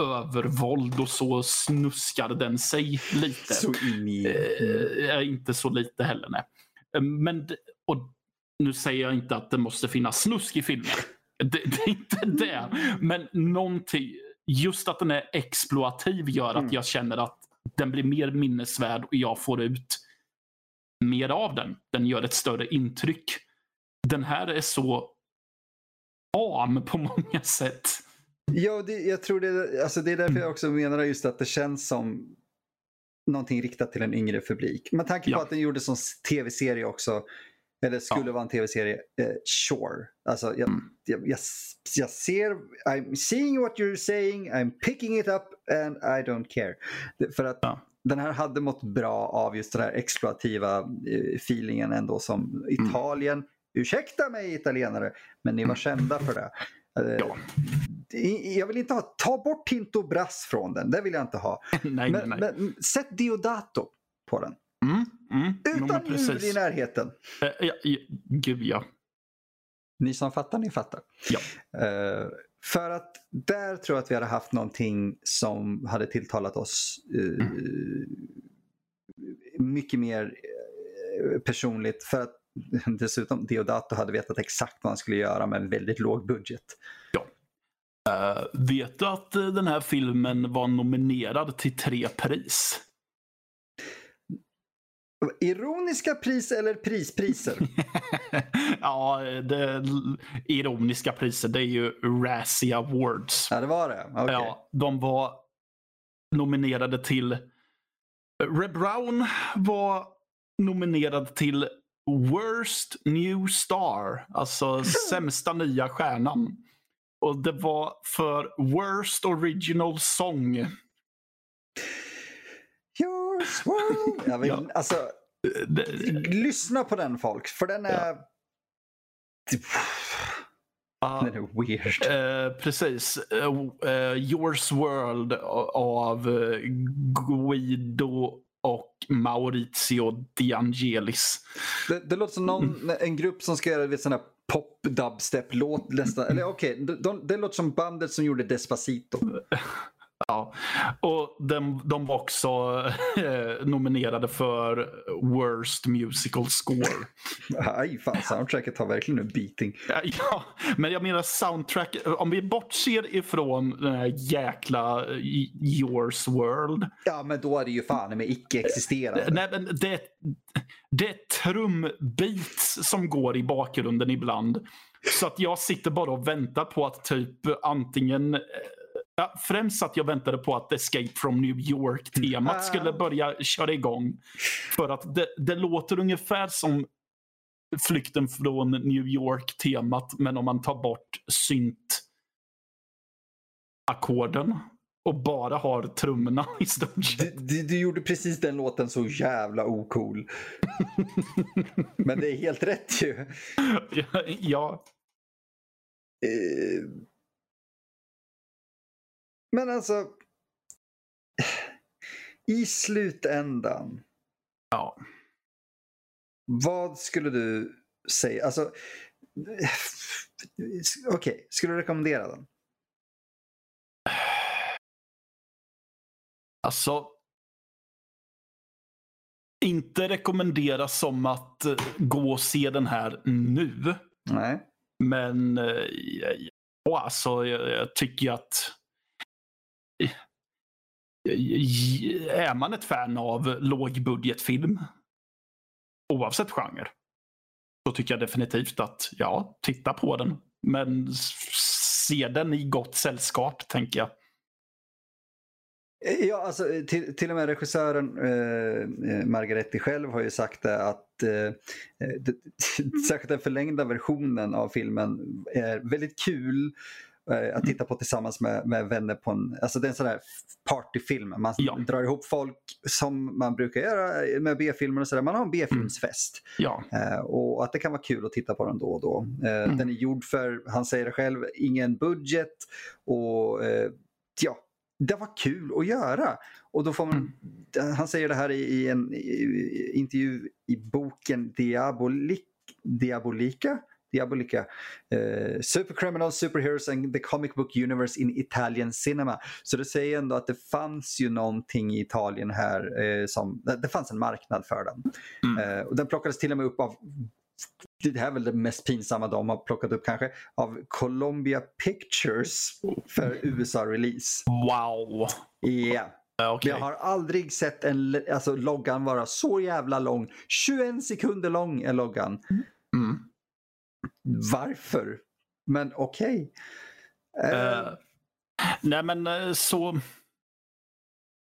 övervåld och så snuskar den sig lite. Så in i... Eh, inte så lite heller nej. Eh, Men, och nu säger jag inte att det måste finnas snusk i filmen. Det, det är inte det. Men någonting, just att den är exploativ gör att Mm. jag känner att den blir mer minnesvärd och jag får ut mer av den. Den gör ett större intryck. Den här är så am på många sätt. Ja, det, jag tror det, alltså det är därför jag också menar just att det känns som någonting riktat till en yngre publik. Med tanke på Ja. att den gjordes som tv-serie också, eller skulle Ja. vara en tv-serie, eh, sure. Alltså, jag, Mm. jag, jag, jag ser, I'm seeing what you're saying, I'm picking it up and I don't care. För att Ja. den här hade mått bra av just den här exploativa eh, feelingen ändå som Italien. Ursäkta mig italienare, men ni var kända för det. Eh, Ja. Jag vill inte ha, ta bort Tinto Brass från den, det vill jag inte ha. nej, Men, nej. men sätt Diodato på den. Mm, mm. Utan djur precis. i närheten. Eh, ja, ja, gud ja. Ni som fattar, ni fattar. Ja. Eh, för att där tror jag att vi hade haft någonting som hade tilltalat oss eh, mycket mer personligt. För att dessutom Deodato hade vetat exakt vad han skulle göra med en väldigt låg budget. Eh, vet du att eh, den här filmen var nominerad till tre pris? Ironiska pris eller prispriser? ja, det ironiska priset det är ju Razzie Awards. ja, det var det. Okej. Ja, de var nominerade till... Red Brown var nominerad till Worst New Star, alltså sämsta nya stjärnan. Och det var för Worst Original Song. Yours world. Jag vill, Ja. alltså, Det, lyssna på den folk, för den är... ja, Den är weird. eh, precis. Eh, Yours World av Guido och Maurizio De Angelis. Det, det låter som någon, en grupp som ska göra sån här pop dubstep-låt nästan. Eller okej, okay, de, det låter som bandet som gjorde Despacito. Ja, och de, de var också eh, nominerade för Worst Musical Score. Aj, fan, soundtracket har verkligen en beating. Ja, men jag menar soundtrack, om vi bortser ifrån den här jäkla eh, Yours World. Ja, men då är det ju fan med icke-existerande. Nej, men det, det är trumbeats som går i bakgrunden ibland. Så att jag sitter bara och väntar på att typ antingen Ja, främst att jag väntade på att Escape from New York-temat mm. skulle börja köra igång. För att det, det låter ungefär som Flykten från New York-temat men om man tar bort synt-ackorden och bara har trummorna i stort sett. Du, du, du, gjorde precis den låten så jävla ocool. men det är helt rätt ju. ja. ja. Uh men alltså, i slutändan. Ja. Vad skulle du säga? Alltså, Okej, okay. skulle du rekommendera den? Alltså, inte rekommendera som att eh, gå och se den här nu. Nej. Men eh, alltså, jag, jag tycker att är man ett fan av lågbudgetfilm, oavsett genre, så tycker jag definitivt att ja, titta på den. Men se den i gott sällskap, tänker jag. Eh, ja, alltså, till, till och med regissören eh, eh Margaretti själv har ju sagt det att eh, eh det, särskilt den förlängda versionen av filmen är väldigt kul Eh, att titta på tillsammans med, med vänner på en, alltså det är en sån där partyfilm. Man ja. drar ihop folk som man brukar göra med B-filmer och sådär. Man har en B-filmsfest. Mm. Ja. Uh, och att det kan vara kul att titta på den då och då. Uh, mm. Den är gjord för, han säger det själv, ingen budget. Och uh, ja, det var kul att göra. Och då får man, mm. Han säger det här i, i en i, intervju i boken Diabolik, Diabolika Diabolica. Uh, Supercriminals, Superheroes and the Comic Book Universe in Italian Cinema. Så det säger ändå att det fanns ju någonting i Italien här uh, som, det fanns en marknad för den. Mm. Uh, och den plockades till och med upp av det här är väl det mest pinsamma de har plockat upp kanske, av Columbia Pictures för USA-release. Wow! Ja. Yeah. Okay. Jag har aldrig sett en, alltså, loggan vara så jävla lång. 21 sekunder lång är loggan. Mm varför? Men okej. Okay. Uh, uh, nej men uh, så...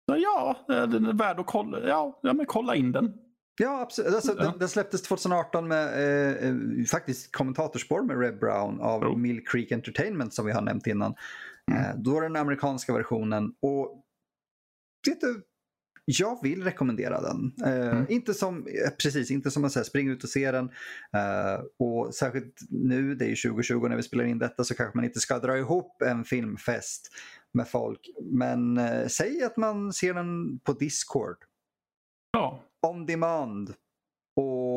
Ja, den är värd att kolla. Ja, ja men kolla in den. Ja, absolut. Alltså, ja. Den, den, släpptes 2018 med eh, eh, faktiskt kommentatorspår med Red Brown av oh. Mill Creek Entertainment som vi har nämnt innan. Mm. Eh, då var den amerikanska versionen. Och vet du, jag vill rekommendera den. Uh, mm. Inte som, eh, precis, inte som att säga spring ut och se den. Uh, och särskilt nu, det är 2020 när vi spelar in detta, så kanske man inte ska dra ihop en filmfest med folk. Men uh, säg att man ser den på Discord. Ja. On demand. Och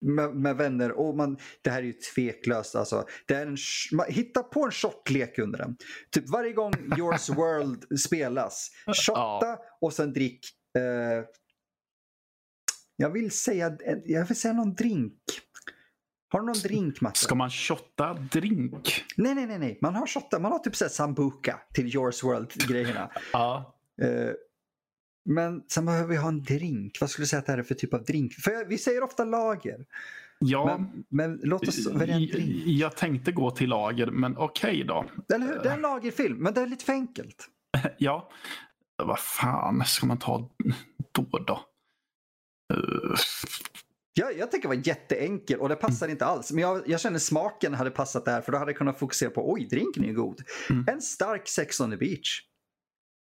med, med, vänner. Och man, det här är ju tveklöst. Alltså. Det är en, man, hitta på en shotlek under den. Typ varje gång Yours World spelas, shotta och sen drick. Eh, jag vill säga jag vill säga någon drink. Har du någon drink Matte? Ska man shotta drink? Nej, nej, nej. nej. Man har shotta. Man har typ sambuca till Yours World-grejerna. ja. Eh, men sen behöver vi ha en drink. Vad skulle du säga att det här är för typ av drink? För vi säger ofta lager. Ja, men, men låt oss välja en drink. Jag tänkte gå till lager, men okej okay då. Eller hur? Det är en lagerfilm, men det är lite för enkelt. ja, vad fan ska man ta då då? Uh. Ja, jag tänker vara jätteenkel och det passar mm. inte alls. Men jag, jag, känner smaken hade passat där för då hade jag kunnat fokusera på oj, drinken är god. Mm. En stark Sex on the beach.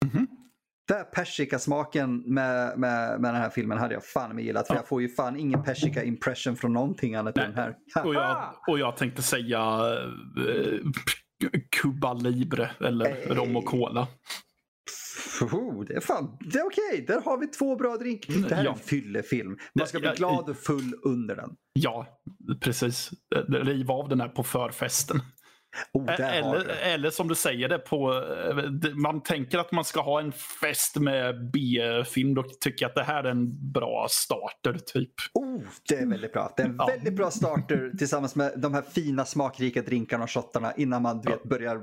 Mm -hmm där persikasmaken med, med, med den här filmen hade jag fan med gillat. För ja. jag får ju fan ingen persika impression från någonting annat än den här. och, jag, och jag tänkte säga uh, Cuba Libre eller hey. rom och cola. Oh, det är fan, det är okej. Där har vi två bra drink. Det här är Ja. en fyllefilm. Man ska bli glad och full under den. Ja, precis. Riva av den här på förfesten. Oh, har Eller, eller som du säger det på... eh, Man tänker att man ska ha en fest med B-film. Då tycker att det här är en bra starter typ. Oh, det är väldigt bra. Det är en Ja. väldigt bra starter tillsammans med de här fina smakrika drinkarna och shottarna innan man du vet, börjar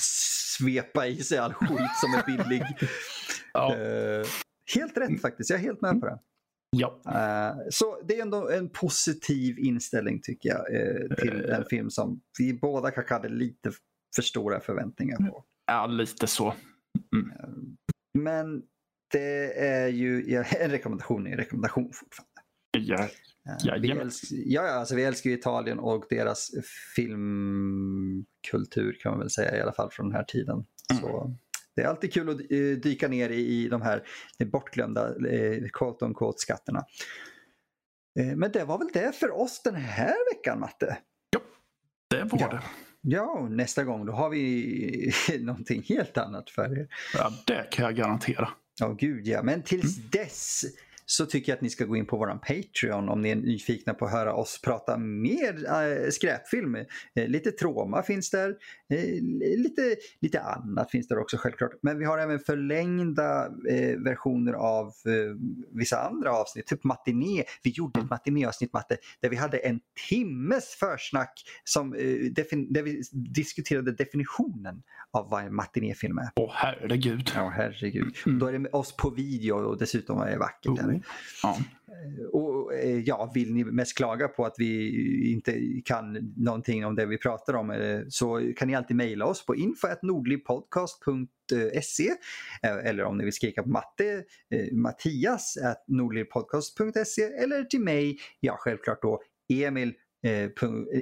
svepa i sig all skit som är billig. Ja. Eh, helt rätt faktiskt, jag är helt med på det. Ja. Eh, så det är ändå en positiv inställning tycker jag eh, till en film som vi båda kanske hade lite för stora förväntningar på. ja, lite så. Men det är ju ja, en rekommendation är en rekommendation fortfarande. Ja. Eh, Vi älskar, ja, ja, alltså vi älskar Italien och deras filmkultur kan man väl säga i alla fall från den här tiden. Mm. Så det är alltid kul att eh, dyka ner i, de här bortglömda eh, quote on quote skatterna. Eh, Men det var väl det för oss den här veckan Matte. Det var Ja. det. Ja, nästa gång då har vi någonting helt annat för er. Ja, det kan jag garantera. Ja, gud ja. Men tills dess så tycker jag att ni ska gå in på våran Patreon om ni är nyfikna på att höra oss prata mer äh, skräpfilm. Eh, lite trauma finns där, eh, lite, lite annat finns där också självklart. Men vi har även förlängda eh, versioner av eh, vissa andra avsnitt, typ matiné. Vi gjorde ett matinéavsnitt Matte, där vi hade en timmes försnack som, eh, där vi diskuterade definitionen av vad en matinéfilm är. Åh herregud. Ja, herregud. Mm. Då är det med oss på video och dessutom är det vackert. Oh. Ja. Eh, och eh, ja, vill ni mest klaga på att vi inte kan någonting om det vi pratar om eh, så kan ni alltid mejla oss på info.nordlivpodcast.se eller om ni vill skrika på matte, eh, Mattias nordlivpodcast.se eller till mig, ja självklart då Emil eh,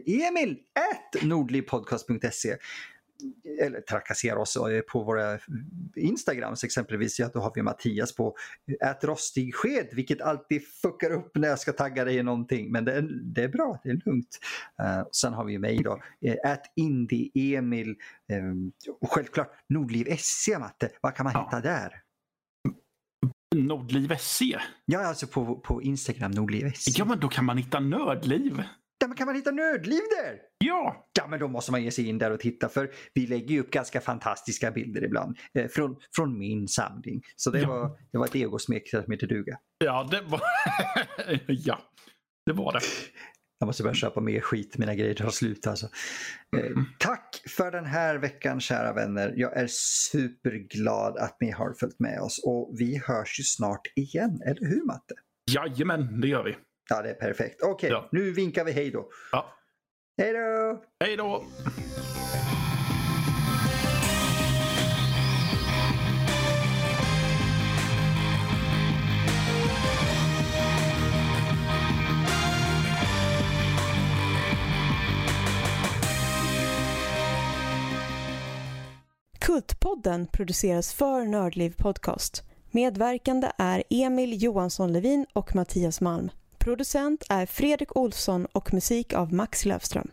Emil at nordlivpodcast.se eller trakassera oss eh, på våra Instagrams exempelvis. Ja, då har vi Mattias på ät rostig sked, vilket alltid fuckar upp när jag ska tagga dig i någonting. Men det är, det är bra, det är lugnt. Uh, sen har vi mig då, eh, ät indie Emil eh, och självklart Nordliv SC Matte. Vad kan man Ja. hitta där? Nordliv SC. Ja, alltså på, på Instagram Nordliv SC. Ja, men då kan man hitta Nördliv. Men kan man hitta Nördliv där? Ja, Ja, men då måste man ge sig in där och titta för vi lägger ju upp ganska fantastiska bilder ibland eh, från, från min samling. Så det, Ja. var, det var ett egosmek som heter duga. ja det var... ja, det var det. Jag måste börja köpa mer skit, mina grejer tar slut alltså. Eh, Mm. tack för den här veckan kära vänner. Jag är superglad att ni har följt med oss och vi hörs ju snart igen, eller hur Matte? Jajamän, det gör vi. Ja, det är perfekt. Okej, Ja. nu vinkar vi hej då. Ja. Hej då! Hej då! Kultpodden produceras för Nördliv Podcast. Medverkande är Emil Johansson Levin och Mattias Malm. Producent är Fredrik Olsson och musik av Max Löfström.